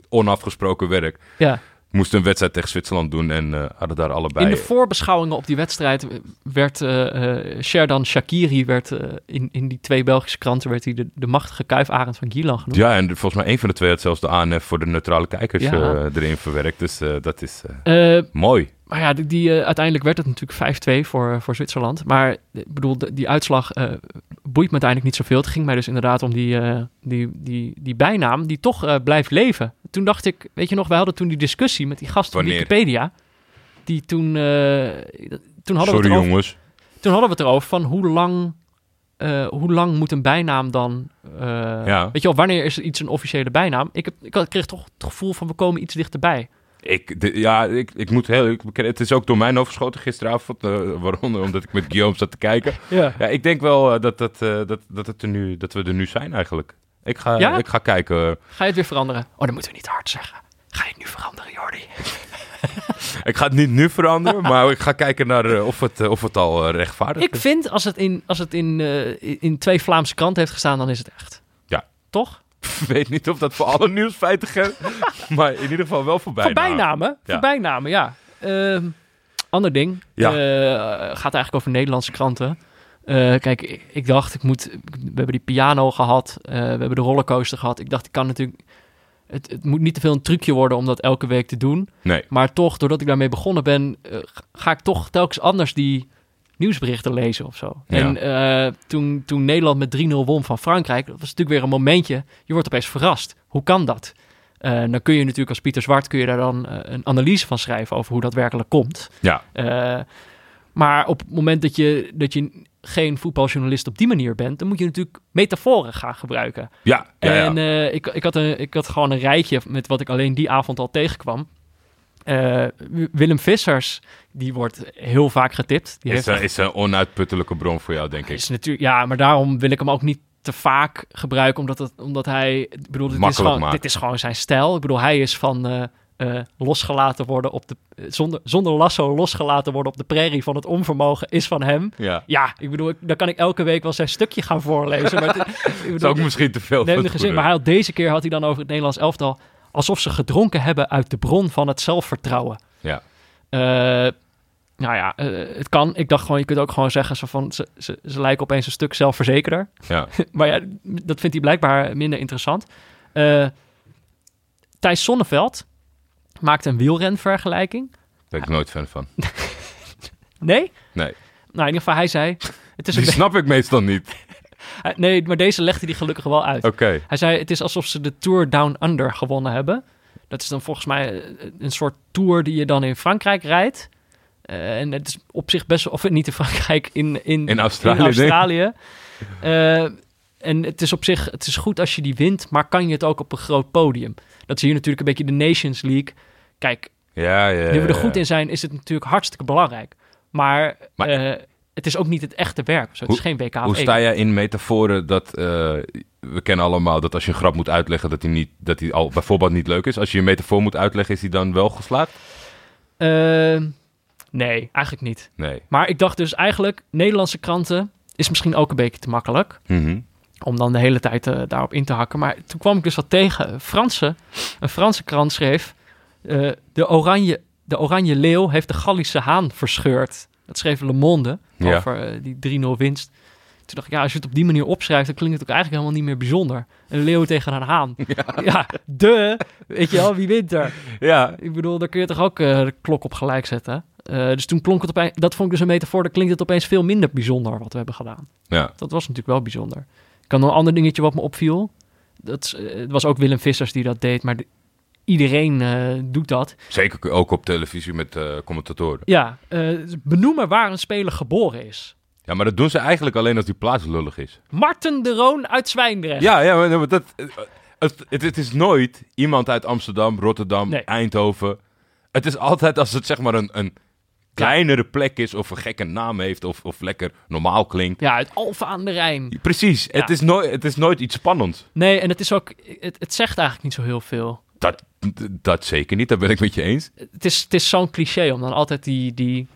S4: onafgesproken werk.
S1: Ja.
S4: Moesten een wedstrijd tegen Zwitserland doen en eh, hadden daar allebei.
S1: In de voorbeschouwingen op die wedstrijd werd eh Sherdan Shakiri werd, in, in die twee Belgische kranten werd hij de, de machtige kuifarend van Gielan genoemd.
S4: Ja, en volgens mij een van de twee had zelfs de ANF voor de neutrale kijkers
S1: Ja.
S4: erin verwerkt. Dus dat is mooi.
S1: Maar ja, die, die, eh, uiteindelijk werd het natuurlijk 5-2 voor, voor Zwitserland. Maar eh, ik bedoel, de- die uitslag eh, boeit me uiteindelijk niet zoveel. Het ging mij dus inderdaad om die, eh, die, die, die bijnaam die toch eh, blijft leven. Toen dacht ik, weet je nog, wij hadden toen die discussie met die gast van? Wikipedia. Die toen, eh, toen, hadden we
S4: Sorry
S1: het erover,
S4: jongens.
S1: toen hadden we het erover van hoe lang, eh, hoe lang moet een bijnaam dan... eh,
S4: Ja.
S1: Weet je wel, wanneer is iets een officiële bijnaam? Ik, heb, ik kreeg toch het gevoel van we komen iets dichterbij.
S4: Ik, de- ja, ik, ik moet heel... Ik, het is ook door mij overschoten gisteravond. eh, waaronder omdat ik met Guillaume zat te kijken.
S1: Ja.
S4: Ja, ik denk wel eh, dat, dat, eh, dat, dat, het er nu, dat we er nu zijn eigenlijk. Ik ga,
S1: Ja?
S4: ik ga kijken.
S1: Ga je het weer veranderen? Oh, dat moeten we niet hard zeggen. Ga je het nu veranderen, Jordi? [LAUGHS]
S4: Ik ga het niet nu veranderen, [LAUGHS] maar ik ga kijken naar of, het, of het al rechtvaardig
S1: Ik
S4: is.
S1: vind, als het, in, als het in, in twee Vlaamse kranten heeft gestaan, dan is het echt.
S4: Ja.
S1: Toch?
S4: Ik [LAUGHS] weet niet of dat voor alle nieuwsfeiten geldt, [LAUGHS] maar in ieder geval wel voor
S1: Voor
S4: bijnamen.
S1: bijnamen.
S4: Ja.
S1: Voor bijnamen, ja. Ander ding.
S4: Ja.
S1: Eh, gaat eigenlijk over Nederlandse kranten. Eh, kijk, ik, ik dacht, ik moet, we hebben die piano gehad. eh, we hebben de rollercoaster gehad. Ik dacht, ik kan natuurlijk... Het, het moet niet te veel een trucje worden om dat elke week te doen.
S4: Nee,
S1: Maar toch, doordat ik daarmee begonnen ben, ga ik toch telkens anders die nieuwsberichten lezen of zo.
S4: Ja.
S1: En eh, toen, toen Nederland met 3-0 won van Frankrijk, dat was natuurlijk weer een momentje. Je wordt opeens verrast. Hoe kan dat? Eh, dan kun je natuurlijk als Pieter Zwart kun je daar dan eh, een analyse van schrijven over hoe dat werkelijk komt.
S4: ja.
S1: Maar op het moment dat je, dat je geen voetbaljournalist op die manier bent, dan moet je natuurlijk metaforen gaan gebruiken.
S4: Ja, ja, ja.
S1: En ik, ik, had een, ik had gewoon een rijtje met wat ik alleen die avond al tegenkwam. Eh, Willem Vissers, die wordt heel vaak getipt. Die
S4: is,
S1: heeft
S4: is een onuitputtelijke bron voor jou, denk ik.
S1: is natuurlijk, ja, maar daarom wil ik hem ook niet te vaak gebruiken, omdat, het, omdat hij, ik bedoel, dit is, gewoon, dit is gewoon zijn stijl. Ik bedoel, hij is van eh, eh, losgelaten worden op de, zonder, zonder lasso losgelaten worden op de prairie van het onvermogen is van hem.
S4: Ja.
S1: Ja, ik bedoel, ik, dan kan ik elke week wel zijn stukje gaan voorlezen. Maar het- ik [LAUGHS] bedoel,
S4: Dat is ook misschien te veel.
S1: neem
S4: van
S1: de
S4: het
S1: gezin. Maar hij had, deze keer had hij dan over het Nederlands elftal alsof ze gedronken hebben uit de bron van het zelfvertrouwen.
S4: Ja.
S1: Eh, nou ja, eh, het kan. Ik dacht gewoon, je kunt ook gewoon zeggen, zo van, ze, ze, ze lijken opeens een stuk zelfverzekerder.
S4: Ja. [LAUGHS]
S1: maar ja, dat vindt hij blijkbaar minder interessant. Eh Thijs Sonneveld maakt een wielrenvergelijking.
S4: Daar ben ik nooit fan van. [LAUGHS]
S1: Nee?
S4: Nee.
S1: Nou, in ieder geval, hij zei... Het is een
S4: Die snap ik meestal niet. [LAUGHS]
S1: Nee, maar deze legde hij gelukkig wel uit.
S4: Oké.
S1: Hij zei, het is alsof ze de Tour Down Under gewonnen hebben. Dat is dan volgens mij eh, een soort tour die je dan in Frankrijk rijdt. Eh, en het is op zich best wel, of niet in Frankrijk, in, in,
S4: In Australië,
S1: in. Australië. Eh, en het is op zich, het is goed als je die wint, maar kan je het ook op een groot podium? Dat zie je natuurlijk een beetje de Nations League. Kijk,
S4: Ja, ja,
S1: nu we er goed
S4: ja.
S1: in zijn, is het natuurlijk hartstikke belangrijk. Maar,
S4: Maar-
S1: het is ook niet het echte werk. Zo, het is geen WK
S4: Hoe
S1: één.
S4: sta jij in metaforen dat... eh, we kennen allemaal dat als je een grap moet uitleggen... dat die, niet, dat die al bijvoorbeeld niet leuk is. Als je een metafoor moet uitleggen, is die dan wel geslaagd?
S1: Eh, nee, eigenlijk niet.
S4: Nee.
S1: Maar ik dacht dus eigenlijk, Nederlandse kranten is misschien ook een beetje te makkelijk.
S4: Mhm.
S1: Om dan de hele tijd eh, daarop in te hakken. Maar toen kwam ik dus wat tegen. Een Franse, een Franse krant schreef... eh, de, oranje, de oranje leeuw heeft de Gallische haan verscheurd. Dat schreef Le Monde
S4: Ja.
S1: over eh, die 3-0 winst. Toen dacht ik, ja, als je het op die manier opschrijft... dan klinkt het ook eigenlijk helemaal niet meer bijzonder. Een leeuw tegen een haan. [LAUGHS] Ja, de, weet je wel, wie wint er?
S4: Ja.
S1: Ik bedoel, daar kun je toch ook eh, de klok op gelijk zetten. Eh, dus toen klonk het opeens, dat vond ik dus een metafoor, dan klinkt het opeens veel minder bijzonder wat we hebben gedaan.
S4: Ja.
S1: Dat was natuurlijk wel bijzonder. Ik kan nog een ander dingetje wat me opviel. Dat het was ook Willem Vissers die dat deed, maar de- iedereen eh, doet dat.
S4: Zeker ook op televisie met eh, commentatoren.
S1: Ja, eh, benoemen waar een speler geboren is.
S4: Ja, maar dat doen ze eigenlijk alleen als die plaats lullig is.
S1: Marten de Roon uit Zwijndrecht.
S4: Ja, ja maar, maar dat, het, het, het is nooit iemand uit Amsterdam, Rotterdam,
S1: Nee.
S4: Eindhoven. Het is altijd als het zeg maar een, een kleinere plek is of een gekke naam heeft of, of lekker normaal klinkt.
S1: Ja, uit Alphen aan de Rijn.
S4: Precies,
S1: Ja.
S4: het, is nooit, het is nooit iets spannends.
S1: Nee, en het is ook, het, het zegt eigenlijk niet zo heel veel.
S4: Dat, dat zeker niet, daar ben ik met je eens.
S1: het is, het is zo'n cliché om dan altijd die, die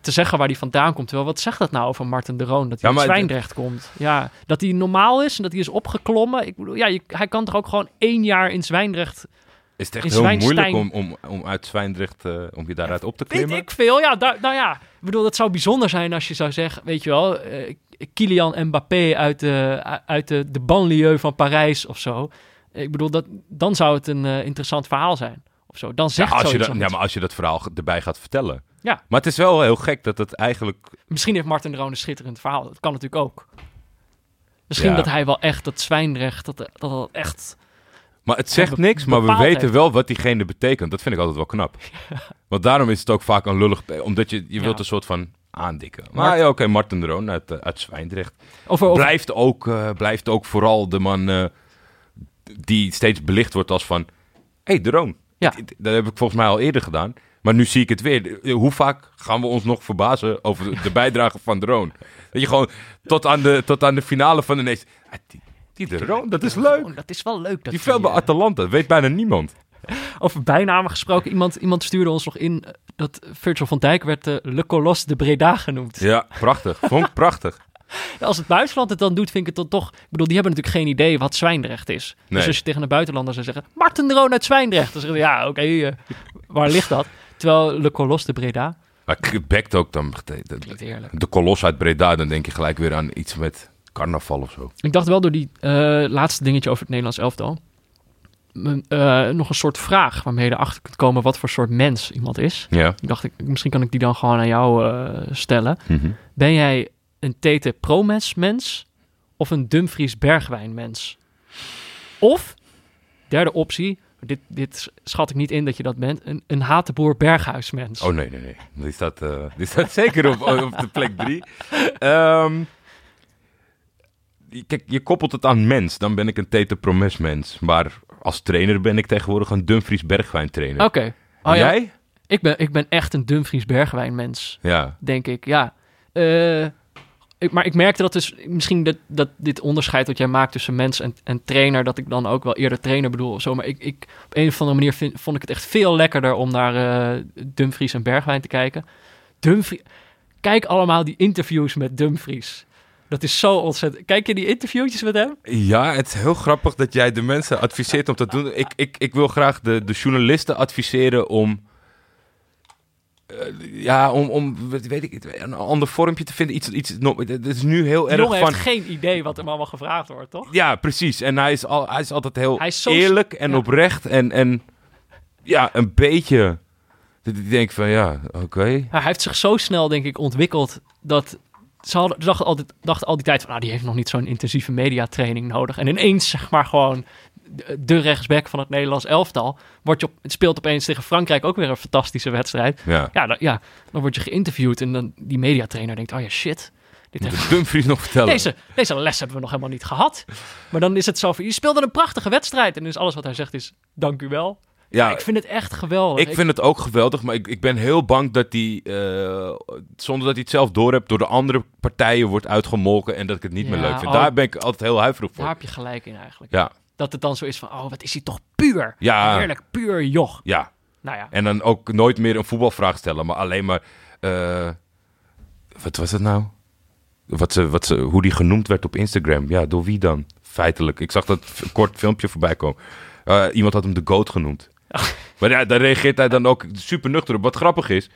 S1: te zeggen waar hij vandaan komt. Terwijl, wat zegt dat nou over Martin de Roon? Dat hij
S4: Ja,
S1: Zwijndrecht komt. Ja, dat hij normaal is en dat hij is opgeklommen. Ik bedoel, ja, je- hij kan toch ook gewoon één jaar in Zwijndrecht...
S4: Is het echt heel
S1: Zwijnstein-
S4: moeilijk om, om, om uit Zwijndrecht, eh, om je daaruit op te
S1: Weet
S4: klimmen?
S1: ik veel, ja. daar- nou ja, ik bedoel, dat zou bijzonder zijn als je zou zeggen... Weet je wel, eh, Kylian Mbappé uit, de, uit de, de banlieue van Parijs of zo. Ik bedoel, dat, dan zou het een eh, interessant verhaal zijn. Of zo. Dan
S4: Ja,
S1: zegt
S4: als je dat, ja, maar als je dat verhaal erbij gaat vertellen.
S1: Ja.
S4: Maar het is wel heel gek dat het eigenlijk...
S1: Misschien heeft Martin Roon een schitterend verhaal. Dat kan natuurlijk ook. Misschien
S4: Ja.
S1: dat hij wel echt dat Zwijndrecht, dat dat, dat echt...
S4: Maar het zegt niks, maar we weten
S1: heeft.
S4: wel wat diegene betekent. Dat vind ik altijd wel knap. [LAUGHS] Want daarom is het ook vaak een lullig... Omdat je, je
S1: Ja.
S4: wilt een soort van aandikken. Maar ja, oké, Martin de Roon uit, eh, uit Zwijndrecht.
S1: Over, over,
S4: Blijft, ook, eh, blijft ook vooral de man eh, die steeds belicht wordt als van... Hé, hey, de Roon.
S1: Ja.
S4: Ik- dat heb ik volgens mij al eerder gedaan. Maar nu zie ik het weer. Hoe vaak gaan we ons nog verbazen over de bijdrage van de Roon? Dat je gewoon tot aan de, tot aan de finale van de Nation... Ah, die, die de Roon, dat is leuk.
S1: Oh, dat is wel leuk. Dat
S4: Die veel bij
S1: eh,
S4: Atalanta, dat weet bijna niemand.
S1: over bijnamen gesproken. Iemand, iemand stuurde ons nog in dat Virgil van Dijk werd eh, Le Colos de Breda genoemd.
S4: Ja, prachtig. Vond ik prachtig. [LAUGHS]
S1: Als het buitenland het dan doet, vind ik het dan toch... Ik bedoel, die hebben natuurlijk geen idee wat Zwijndrecht is.
S4: Nee.
S1: Dus als je tegen een buitenlander zou zeggen... Martin de Roon uit Zwijndrecht. Dan zeggen ja, oké, eh, waar ligt dat? Terwijl Le Colos de Breda...
S4: Maar bekt ook dan. De, de kolos uit Breda, dan denk je gelijk weer aan iets met carnaval of zo.
S1: Ik dacht wel door die eh, laatste dingetje over het Nederlands elftal. eh, nog een soort vraag waarmee je erachter kunt komen wat voor soort mens iemand is.
S4: Ja.
S1: Ik dacht, ik, misschien kan ik die dan gewoon aan jou stellen. Ben jij een Tete Promes mens of een Dumfries Bergwijn mens? Of, derde optie, Dit, dit schat ik niet in dat je dat bent. Een, een Hatenboer Berghuismens.
S4: Oh nee, nee, nee. Die staat, eh, die staat [LAUGHS] zeker op, op de plek drie. Ehm, kijk, je koppelt het aan mens. Dan ben ik een Tete Promes mens. Maar als trainer ben ik tegenwoordig een Dumfries Bergwijn trainer.
S1: Oké. Oh, ja.
S4: Jij?
S1: Ik, ben, ik ben echt een Dumfries Bergwijn mens,
S4: Ja.
S1: denk ik. Ja. Eh, maar ik merkte dat dus misschien dat, dat dit onderscheid dat jij maakt tussen mens en, en trainer, dat ik dan ook wel eerder trainer bedoel zo. Maar ik, ik, op een of andere manier vond ik het echt veel lekkerder om naar eh, Dumfries en Bergwijn te kijken. Dumfries, kijk allemaal die interviews met Dumfries. Dat is zo ontzettend. Kijk je die interviewtjes met hem?
S4: Ja, het is heel grappig dat jij de mensen adviseert om te doen. Ik, ik, ik wil graag de, de journalisten adviseren om. Eh, ja, om, om weet ik, een ander vormpje te vinden. Iets, iets, het is nu heel
S1: Die
S4: erg
S1: jongen
S4: van.
S1: heeft geen idee wat hem allemaal gevraagd wordt, toch?
S4: Ja, precies. En hij is, al, hij is altijd heel
S1: Hij is zo-
S4: eerlijk en
S1: ja.
S4: oprecht. En, en ja, een beetje. Dat ik denk van ja, oké.
S1: Hij heeft zich zo snel, denk ik, ontwikkeld dat ze hadden, dachten, altijd, dachten al die tijd van, ah, die heeft nog niet zo'n intensieve mediatraining nodig. En ineens, zeg maar, gewoon de, rechtsback van het Nederlands elftal wordt je op, het speelt opeens tegen Frankrijk ook weer een fantastische wedstrijd.
S4: Ja.
S1: Ja, dan, ja, dan word je geïnterviewd en dan die mediatrainer denkt, oh ja, shit. Dit heeft-
S4: Dumfries nog vertellen?
S1: deze, deze les hebben we nog helemaal niet gehad. Maar dan is het zo van, je speelde een prachtige wedstrijd. En dus alles wat hij zegt is, dank u wel.
S4: ja,
S1: ik vind het echt geweldig.
S4: Ik vind het ook geweldig, maar ik, ik ben heel bang dat die, eh, zonder dat hij het zelf doorhebt, door de andere partijen wordt uitgemolken en dat ik het niet meer leuk vind.
S1: oh.
S4: Daar ben ik altijd heel huiverig
S1: Daar
S4: voor.
S1: heb je gelijk in eigenlijk.
S4: Ja,
S1: Dat het dan zo is van, oh, wat is hij toch puur.
S4: Ja.
S1: Heerlijk, puur joch.
S4: ja.
S1: Nou ja,
S4: En dan ook nooit meer een voetbalvraag stellen, maar alleen maar, eh, wat was het nou? Wat ze, wat ze, hoe die genoemd werd op Instagram. Ja, door wie dan? Feitelijk. Ik zag dat kort filmpje voorbij komen. Eh, iemand had hem de goat genoemd. [LAUGHS] Maar ja, daar reageert hij dan ook super nuchter op. Wat grappig is.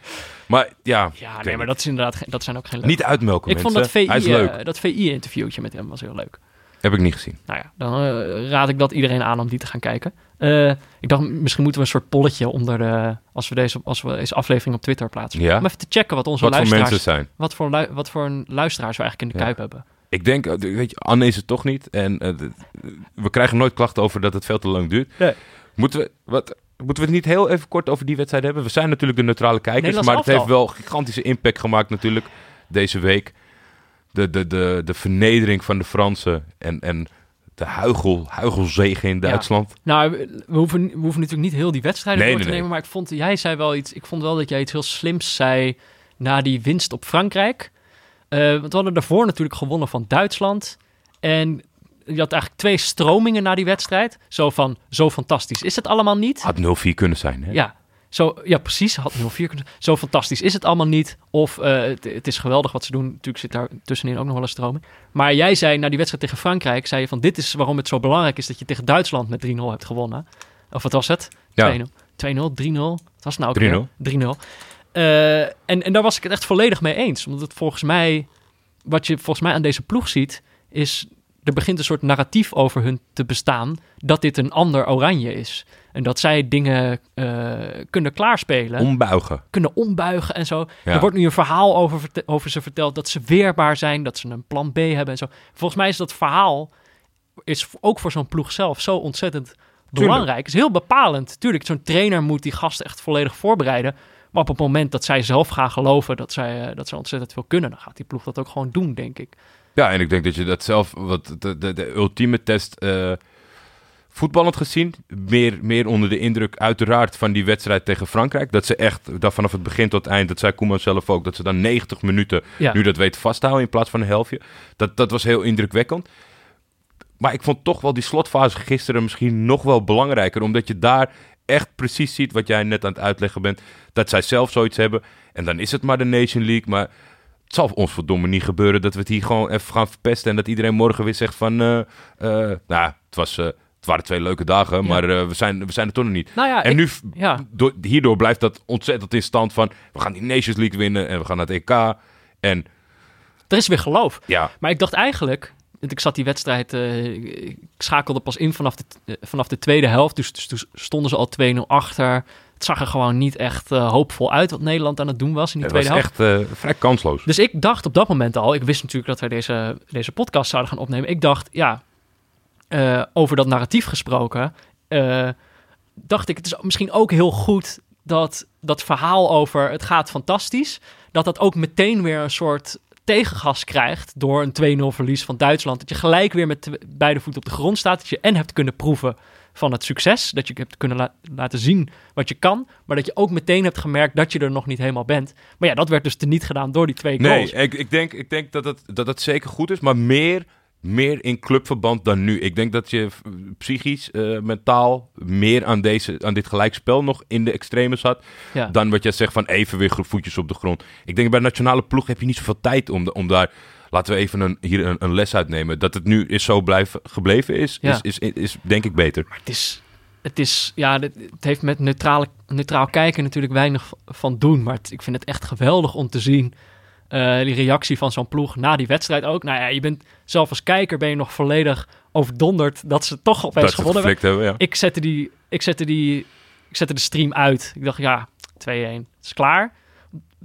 S4: Maar ja,
S1: ja nee, maar dat, is inderdaad, dat zijn ook geen leuke.
S4: niet uitmelken
S1: ik vond dat
S4: Hij is leuk.
S1: VI, eh, dat VI-interviewtje met hem was heel leuk.
S4: Heb ik niet gezien.
S1: Nou ja, dan eh, raad ik dat iedereen aan om die te gaan kijken. Eh, ik dacht, misschien moeten we een soort polletje onder de, als we deze, als we deze aflevering op Twitter plaatsen.
S4: Ja?
S1: Om even te checken wat onze
S4: Wat voor
S1: luisteraars,
S4: mensen zijn.
S1: wat voor, wat voor een luisteraars we eigenlijk in de
S4: Ja.
S1: kuip hebben.
S4: Ik denk, eh, weet je, Anne is het toch niet. En we krijgen nooit klachten over dat het veel te lang duurt.
S1: Nee.
S4: Moeten we, wat, moeten we het niet heel even kort over die wedstrijd hebben? We zijn natuurlijk de neutrale kijkers, maar het heeft wel gigantische impact gemaakt natuurlijk deze week. De, de, de, de vernedering van de Fransen en, en de huigel, huigelzegen in Duitsland.
S1: Nou, we hoeven, we hoeven natuurlijk niet heel die wedstrijden
S4: Nee,
S1: door te
S4: nee,
S1: nemen, maar ik vond, jij zei wel iets, ik vond wel dat jij iets heel slims zei na die winst op Frankrijk. Eh, want we hadden daarvoor natuurlijk gewonnen van Duitsland. En je had eigenlijk twee stromingen na die wedstrijd. Zo van, zo fantastisch is het allemaal niet.
S4: Had 0-4 kunnen zijn, hè?
S1: Ja, zo, ja precies. Had 0-4 kunnen Zo fantastisch is het allemaal niet. Of eh, het, het is geweldig wat ze doen. Natuurlijk zit daar tussenin ook nog wel een stroming. Maar jij zei na die wedstrijd tegen Frankrijk... zei je van dit is waarom het zo belangrijk is... dat je tegen Duitsland met 3-0 hebt gewonnen. Of wat was het? 2-0,
S4: Ja.
S1: 2-0, 3-0. Wat was het nou ook
S4: 3-0.
S1: weer? 3-0. Eh, en, en daar was ik het echt volledig mee eens. Omdat het volgens mij... Wat je volgens mij aan deze ploeg ziet... is er begint een soort narratief over hun te bestaan... dat dit een ander oranje is. En dat zij dingen eh, kunnen klaarspelen,
S4: Ombuigen.
S1: kunnen ombuigen en zo.
S4: Ja.
S1: Er wordt nu een verhaal over, over ze verteld dat ze weerbaar zijn, dat ze een plan B hebben en zo. Volgens mij is dat verhaal is ook voor zo'n ploeg zelf zo ontzettend belangrijk. is heel bepalend. Tuurlijk, zo'n trainer moet die gasten echt volledig voorbereiden. Maar op het moment dat zij zelf gaan geloven dat zij, eh, dat ze ontzettend veel kunnen, dan gaat die ploeg dat ook gewoon doen, denk ik.
S4: Ja, en ik denk dat je dat zelf, wat de, de, de ultieme test, eh, voetballend gezien, meer, meer onder de indruk uiteraard van die wedstrijd tegen Frankrijk. Dat ze echt, dat vanaf het begin tot het eind, dat zei Koeman zelf ook, dat ze dan 90 minuten
S1: Ja.
S4: nu dat weten vasthouden in plaats van een helftje. Dat, dat was heel indrukwekkend. Maar ik vond toch wel die slotfase gisteren misschien nog wel belangrijker, omdat je daar echt precies ziet wat jij net aan het uitleggen bent. Dat zij zelf zoiets hebben. En dan is het maar de Nation League, maar het zal ons verdomme niet gebeuren dat we het hier gewoon even gaan verpesten. En dat iedereen morgen weer zegt van, eh, eh, nou, het, was, eh, het waren twee leuke dagen, maar eh, we, zijn, we zijn er toch nog niet.
S1: Nou ja,
S4: en
S1: ik-
S4: nu, f-
S1: ja.
S4: door, hierdoor blijft dat ontzettend in stand van, we gaan die Nations League winnen en we gaan naar het EK. En
S1: Er is weer geloof.
S4: ja,
S1: Maar ik dacht eigenlijk, ik zat die wedstrijd, eh, ik schakelde pas in vanaf de, eh, vanaf de tweede helft. Dus, dus toen stonden ze al 2-0 achter. Het zag er gewoon niet echt hoopvol uit wat Nederland aan het doen was in die
S4: het was
S1: tweede helft.
S4: echt eh, vrij kansloos.
S1: Dus ik dacht op dat moment al, ik wist natuurlijk dat wij deze, deze podcast zouden gaan opnemen. Ik dacht, ja, eh, over dat narratief gesproken. eh, dacht ik, het is misschien ook heel goed dat dat verhaal over het gaat fantastisch, dat dat ook meteen weer een soort tegengas krijgt door een 2-0 verlies van Duitsland. Dat je gelijk weer met beide voeten op de grond staat. Dat je en hebt kunnen proeven van het succes. Dat je hebt kunnen laten zien wat je kan. Maar dat je ook meteen hebt gemerkt dat je er nog niet helemaal bent. Maar ja, dat werd dus niet gedaan door die twee goals.
S4: Nee, ik, ik denk, ik denk dat, het, dat het zeker goed is. Maar meer meer in clubverband dan nu. Ik denk dat je psychisch, uh, mentaal meer aan, deze, aan dit gelijkspel nog in de extreme zat. Dan wat jij zegt van even weer voetjes op de grond. Ik denk bij de nationale ploeg heb je niet zoveel tijd om, om daar... Laten we even een, hier een, een les uitnemen. Dat het nu is zo blijven, gebleven is, is, is, is, denk ik beter.
S1: Maar het is, het is, ja, het heeft met neutrale, neutraal kijken natuurlijk weinig van doen. Maar ik vind het echt geweldig om te zien die reactie van zo'n ploeg na die wedstrijd ook. Nou ja, je bent zelf als kijker ben je nog volledig overdonderd dat ze toch opeens gewonnen hebben. Ja. Ik zette die, ik zette die, ik zette de stream uit. Ik dacht ja, 2-1, het is klaar.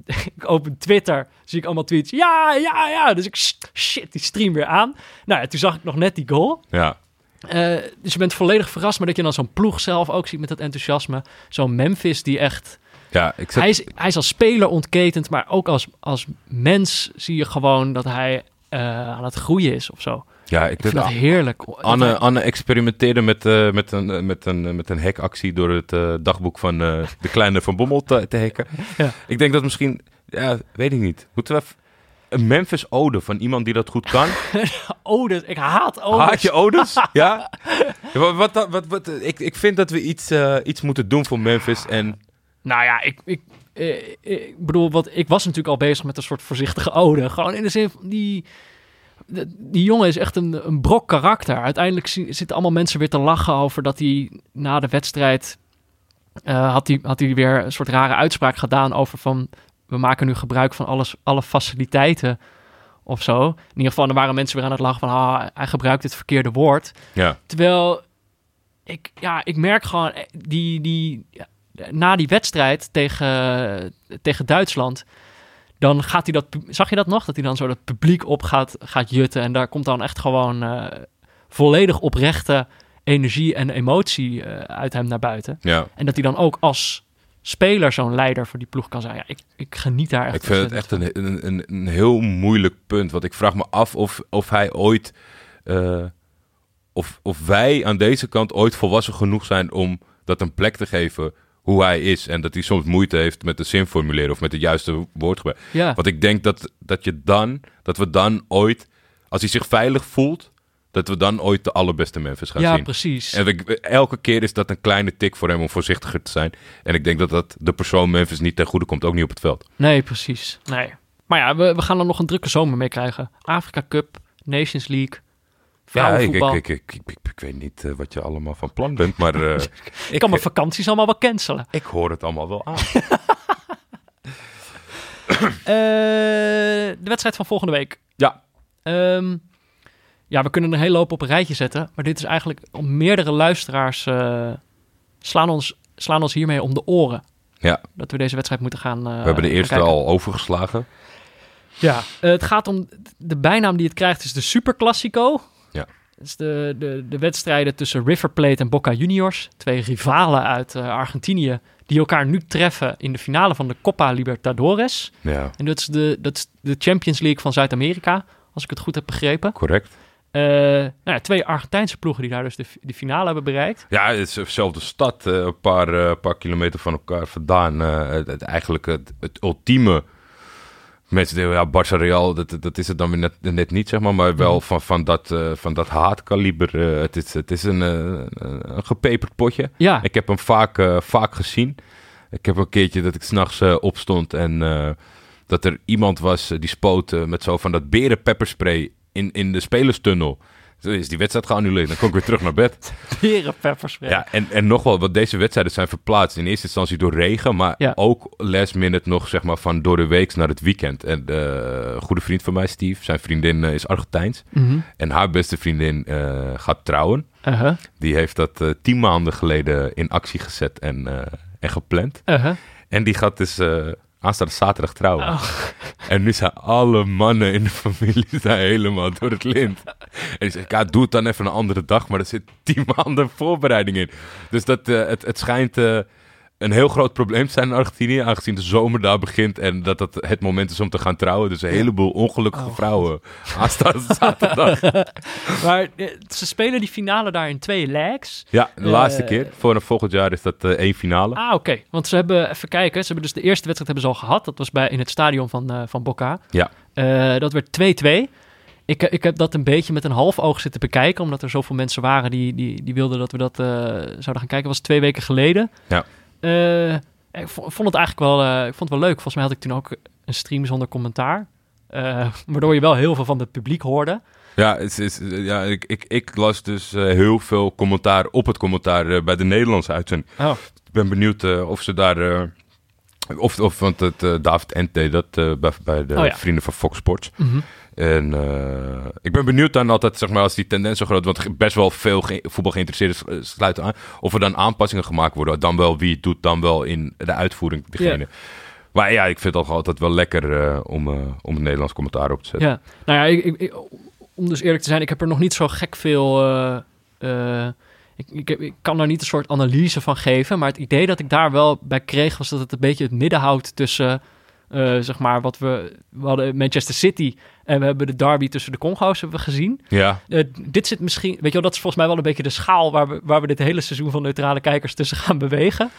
S1: [LAUGHS] ik open Twitter, zie ik allemaal tweets. Ja, ja, ja. Dus ik shit die stream weer aan. Nou, ja, toen zag ik nog net die goal.
S4: Ja.
S1: Uh, dus je bent volledig verrast, maar dat je dan zo'n ploeg zelf ook ziet met dat enthousiasme. Zo'n Memphis die echt
S4: ja, ik
S1: hij, is, hij is als speler ontketend, maar ook als, als mens zie je gewoon dat hij uh, aan het groeien is of zo.
S4: Ja, ik,
S1: vind dat heerlijk.
S4: Anne, Anne experimenteerde met, uh, met, een, met, een, met een hackactie door het uh, dagboek van de kleine Van Bommel te, te hacken. Ja. Ik denk dat misschien, ja, weet ik niet. Moeten we een Memphis ode van iemand die dat goed kan? [LAUGHS]
S1: odes, ik haat odes.
S4: Haat je odes? [LAUGHS] ja? wat, wat, wat, wat, ik, ik vind dat we iets, iets moeten doen voor Memphis en
S1: nou ja, ik, ik, eh, ik bedoel, wat, ik was natuurlijk al bezig met een soort voorzichtige ode. Gewoon in de zin van die... Die jongen is echt een, een brok karakter. Uiteindelijk zitten allemaal mensen weer te lachen over dat hij na de wedstrijd... Uh, had, hij, had hij weer een soort rare uitspraak gedaan over van... We maken nu gebruik van alles, alle faciliteiten of zo. In ieder geval, er waren mensen weer aan het lachen van... Ah, hij gebruikt het verkeerde woord.
S4: Ja.
S1: Terwijl ik, ja, ik merk gewoon eh, die, die, na die wedstrijd tegen, tegen Duitsland, dan gaat hij dat. Zag je dat nog? Dat hij dan zo dat publiek op gaat, gaat jutten. En daar komt dan echt gewoon uh, volledig oprechte energie en emotie uh, uit hem naar buiten.
S4: Ja.
S1: En dat hij dan ook als speler zo'n leider voor die ploeg kan zijn. Ja, ik, ik geniet daar echt
S4: Ik vind het echt een, een, een, heel moeilijk punt. Want ik vraag me af of, of hij ooit. Uh, of, of wij aan deze kant ooit volwassen genoeg zijn om dat een plek te geven hoe hij is. En dat hij soms moeite heeft met de zin formuleren of met het juiste woordgebruik.
S1: Ja.
S4: Want ik denk dat, dat je dan, dat we dan ooit, als hij zich veilig voelt, dat we dan ooit de allerbeste Memphis gaan
S1: ja,
S4: zien.
S1: Ja, precies.
S4: En ik, elke keer is dat een kleine tik voor hem om voorzichtiger te zijn. En ik denk dat dat de persoon Memphis niet ten goede komt, ook niet op het veld.
S1: Nee, precies. Nee. Maar ja, we, we gaan er nog een drukke zomer mee krijgen. Afrika Cup, Nations League. Ja, ik,
S4: ik, ik, ik, weet niet uh, wat je allemaal van plan bent, maar... [LAUGHS] Uh,
S1: ik kan mijn vakanties allemaal wel cancelen.
S4: Ik hoor het allemaal wel aan.
S1: uh, [LAUGHS] de wedstrijd van volgende week.
S4: Ja.
S1: Um, ja, we kunnen een hele hoop op een rijtje zetten. Maar dit is eigenlijk om meerdere luisteraars slaan, ons, slaan ons hiermee om de oren.
S4: Ja.
S1: Dat we deze wedstrijd moeten gaan
S4: We hebben de eerste al overgeslagen.
S1: Ja, het gaat om... De bijnaam die het krijgt is de Super Classico. Is de, de, de wedstrijden tussen River Plate en Boca Juniors. Twee rivalen uit uh, Argentinië die elkaar nu treffen in de finale van de Copa Libertadores.
S4: Ja.
S1: En dat is de, dat is de Champions League van Zuid-Amerika, als ik het goed heb begrepen.
S4: Correct.
S1: Uh, nou ja, twee Argentijnse ploegen die daar dus de, de finale hebben bereikt.
S4: Ja, het is dezelfde stad, uh, een paar, uh, paar kilometer van elkaar vandaan. Het, het, eigenlijk het, het ultieme Mensen denken, ja, Barça Real, dat, dat is het dan weer net, net niet, zeg maar. Maar wel mhm. van, van dat, uh, van dat haatkaliber. Uh, het, is, het is een, uh, een gepeperd potje.
S1: Ja.
S4: Ik heb hem vaak, vaak gezien. Ik heb een keertje dat ik s'nachts opstond en dat er iemand was die spoot met zo van dat berenpepperspray in, in de spelerstunnel. Zo is die wedstrijd geannuleerd. Dan kom ik weer terug naar bed. [LAUGHS]
S1: Berenpepperspray.
S4: Ja, en, en nog wel, want deze wedstrijden zijn verplaatst. In eerste instantie door regen, maar
S1: ja.
S4: ook last minute nog, zeg maar, van door de week naar het weekend. En uh, een goede vriend van mij, Steve, zijn vriendin uh, is Argentijns.
S1: Mm -hmm.
S4: En haar beste vriendin uh, gaat trouwen.
S1: -huh.
S4: Die heeft dat tien maanden geleden in actie gezet en, en gepland.
S1: -huh.
S4: En die gaat dus aanstaande zaterdag trouwen.
S1: Oh.
S4: En nu zijn alle mannen in de familie zijn helemaal door het lint. En die zegt, ja, doe het dan even een andere dag, maar er zit tien maanden voorbereiding in. Dus dat, eh, het, het schijnt eh, een heel groot probleem zijn in Argentinië, aangezien de zomer daar begint en dat het het moment is om te gaan trouwen. Dus een heleboel ongelukkige
S1: Oh,
S4: vrouwen [LAUGHS] aanstaande zaterdag. [LAUGHS]
S1: Maar eh, ze spelen die finale daar in twee legs.
S4: Ja, de laatste
S1: Eh,
S4: keer. Voor volgend jaar is dat eh, één finale.
S1: Ah, oké. Want ze hebben, even kijken, ze hebben dus de eerste wedstrijd hebben ze al gehad. Dat was bij, in het stadion van, eh van Boca.
S4: Ja.
S1: Dat werd 2-2. Ik, ik heb dat een beetje met een half oog zitten bekijken, omdat er zoveel mensen waren die, die, die wilden dat we dat zouden gaan kijken. Dat was twee weken geleden.
S4: Ja.
S1: Eh, ik vo- vond het eigenlijk wel, eh, ik vond het wel leuk. Volgens mij had ik toen ook een stream zonder commentaar. Eh, [LAUGHS] waardoor je wel heel veel van het publiek hoorde.
S4: Ja, het is, ja ik, ik, ik las dus heel veel commentaar op het commentaar bij de Nederlandse uitzending.
S1: Oh.
S4: Ik ben benieuwd of ze daar. of, of, want het, David deed dat bij, bij de
S1: Oh ja.
S4: vrienden van Fox Sports.
S1: Mhm.
S4: En eh, ik ben benieuwd dan altijd, zeg maar, als die tendens zo groot want best wel veel ge voetbal geïnteresseerden eh, sluiten aan. Of er dan aanpassingen gemaakt worden. Dan wel wie het doet, dan wel in de uitvoering degene. Maar ja, ik vind het altijd wel lekker eh, om, eh, om het Nederlands commentaar op te zetten.
S1: Ja, nou ja, ik, om dus eerlijk te zijn, ik heb er nog niet zo gek veel. ik, ik kan daar niet een soort analyse van geven, maar het idee dat ik daar wel bij kreeg was dat het een beetje het midden houdt tussen, eh, zeg maar, wat we, we hadden Manchester City en we hebben de derby tussen de Congo's hebben we gezien.
S4: Ja,
S1: Eh, dit zit misschien, weet je wel, dat is volgens mij wel een beetje de schaal waar we, waar we dit hele seizoen van neutrale kijkers tussen gaan bewegen.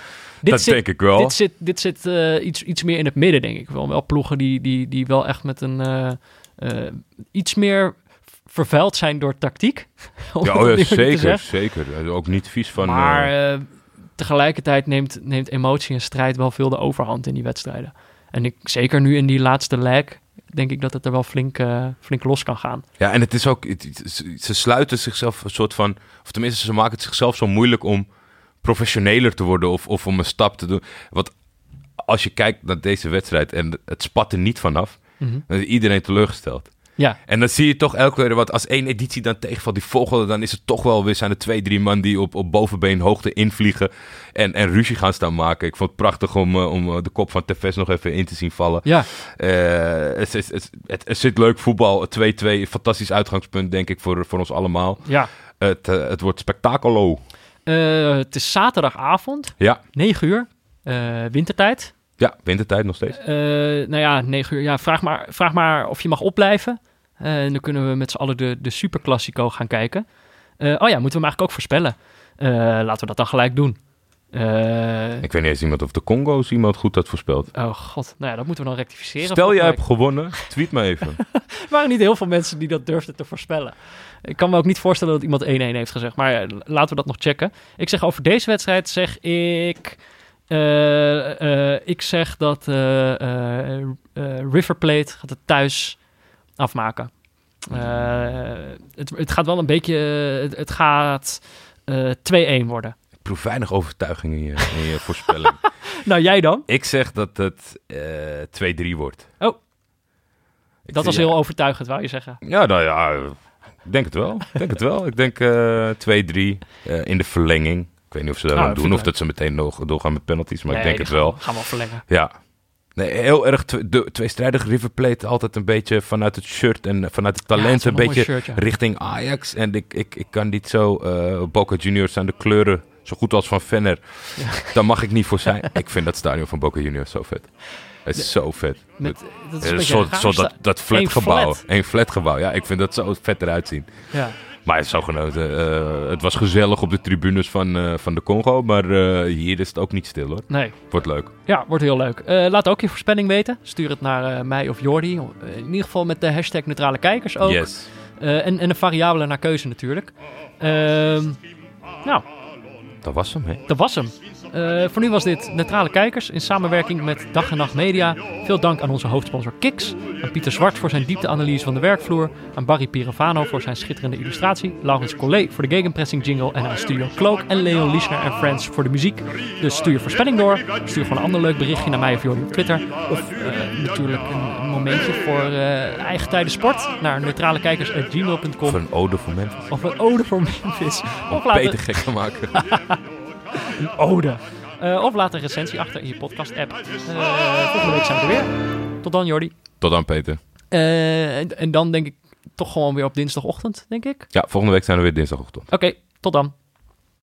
S1: Dit
S4: dat
S1: zit,
S4: denk ik wel.
S1: dit zit, dit zit eh, iets, iets meer in het midden, denk ik. Wel, wel ploegen die, die, die wel echt met een iets meer vervuild zijn door tactiek. [LAUGHS]
S4: Ja, oh ja, zeker, zeker. Er Ook niet vies van...
S1: maar tegelijkertijd neemt, neemt emotie en strijd wel veel de overhand in die wedstrijden. En ik, zeker nu in die laatste leg, denk ik dat het er wel flink, eh, flink los kan gaan.
S4: Ja, en het is ook... het- het- ze- ze sluiten zichzelf een soort van... Of tenminste, ze maken het zichzelf zo moeilijk om professioneler te worden of, of om een stap te doen. Want als je kijkt naar deze wedstrijd en het spat er niet vanaf,
S1: Mhm.
S4: dan is iedereen teleurgesteld.
S1: Ja,
S4: En dan zie je toch elke keer, wat als één editie dan tegenvalt, die volgende, dan is het toch wel weer, zijn er twee, drie man die op, op bovenbeenhoogte invliegen en, en ruzie gaan staan maken. Ik vond het prachtig om, eh, om eh, de kop van Tevez nog even in te zien vallen.
S1: ja.
S4: Eh, het, is- het, het, het zit leuk voetbal, 2-2, fantastisch uitgangspunt denk ik voor, voor ons allemaal.
S1: ja.
S4: Het, eh, het wordt spektakelo.
S1: Eh, het is zaterdagavond,
S4: Ja,
S1: 9 uur, eh, wintertijd.
S4: ja, wintertijd nog steeds.
S1: Eh, nou ja, 9 uur. Ja, vraag maar, vraag maar of je mag opblijven. Eh, en dan kunnen we met z'n allen de, de Super Classico gaan kijken. Eh, oh ja, moeten we hem eigenlijk ook voorspellen. Eh, laten we dat dan gelijk doen.
S4: Ik weet niet eens iemand of de Congo's iemand goed had voorspeld.
S1: oh god, nou ja, dat moeten we dan rectificeren.
S4: Stel jij hebt gewonnen, tweet me even. [LAUGHS]
S1: Er waren niet heel veel mensen die dat durfden te voorspellen. Ik kan me ook niet voorstellen dat iemand 1-1 heeft gezegd. Maar laten we dat nog checken. Ik zeg over deze wedstrijd, zeg ik... ik zeg dat River Plate gaat het thuis afmaken. Eh, het, het gaat wel een beetje... het, het gaat eh 2-1 worden.
S4: Ik proef weinig overtuiging in je, in je voorspelling. [LAUGHS]
S1: Nou, jij dan?
S4: Ik zeg dat het eh 2-3 wordt.
S1: Oh.
S4: Ik
S1: Dat was heel overtuigend, wou je zeggen.
S4: Ja, nou ja, eh, ik denk het wel. Ik denk het wel. Ik denk eh 2-3 eh, in de verlenging. Ik weet niet of ze dat
S1: dat
S4: doen of dat ze meteen nog doorgaan met penalties, maar ik denk het wel.
S1: Gaan, gaan we wel verlengen.
S4: Ja. Nee, heel erg de, tweestrijdig River Plate altijd een beetje vanuit het shirt en vanuit het
S1: Ja, het
S4: talent een beetje
S1: shirt, ja.
S4: richting Ajax. En ik, ik, ik kan niet zo, eh Boca Juniors zijn de kleuren zo goed als van Venner. Daar mag ik niet voor zijn. [LAUGHS] ik vind dat stadion van Boca Juniors zo vet. Het is zo vet.
S1: Met, dat is
S4: Ja,
S1: een
S4: zo, zo dat, dat flatgebouw.
S1: flat.
S4: Een flatgebouw. Ja, ik vind dat zo vet eruit zien.
S1: Ja.
S4: Maar het, genoten. Eh, het was gezellig op de tribunes van, eh, van de Congo. Maar eh, hier is het ook niet stil hoor.
S1: Nee.
S4: Wordt leuk.
S1: Ja, wordt heel leuk. Eh, laat ook je voorspelling weten. Stuur het naar eh, mij of Jordi. Eh, in ieder geval met de hashtag neutrale kijkers ook.
S4: Yes.
S1: Eh, en, en een variabele naar keuze natuurlijk. Ehm, nou,
S4: Dat was hem, hè?
S1: dat was hem. Eh, voor nu was dit Neutrale Kijkers in samenwerking met Dag en Nacht Media. Veel dank aan onze hoofdsponsor Kiks. Aan Pieter Zwart voor zijn diepteanalyse van de werkvloer. Aan Barry Piravano voor zijn schitterende illustratie. Laurens Collet voor de gegenpressing jingle. En aan Studio Cloak en Leon Liesner en Friends voor de muziek. Dus stuur je voorspelling door. Stuur gewoon een ander leuk berichtje naar mij of Jordi op Twitter. Of eh, natuurlijk een, een momentje voor eh, eigen tijden sport. Naar neutralekijkers.gmail.com.
S4: Voor een ode voor Memphis.
S1: Of een ode voor Memphis. Of laat
S4: Peter gek te maken. [LAUGHS]
S1: een ode. Eh, of laat een recensie achter in je podcast-app. Eh, volgende week zijn we er weer. Tot dan, Jordi.
S4: Tot dan, Peter.
S1: Eh, en, en dan denk ik toch gewoon weer op dinsdagochtend, denk ik.
S4: Ja, volgende week zijn we weer dinsdagochtend.
S1: Oké, tot dan.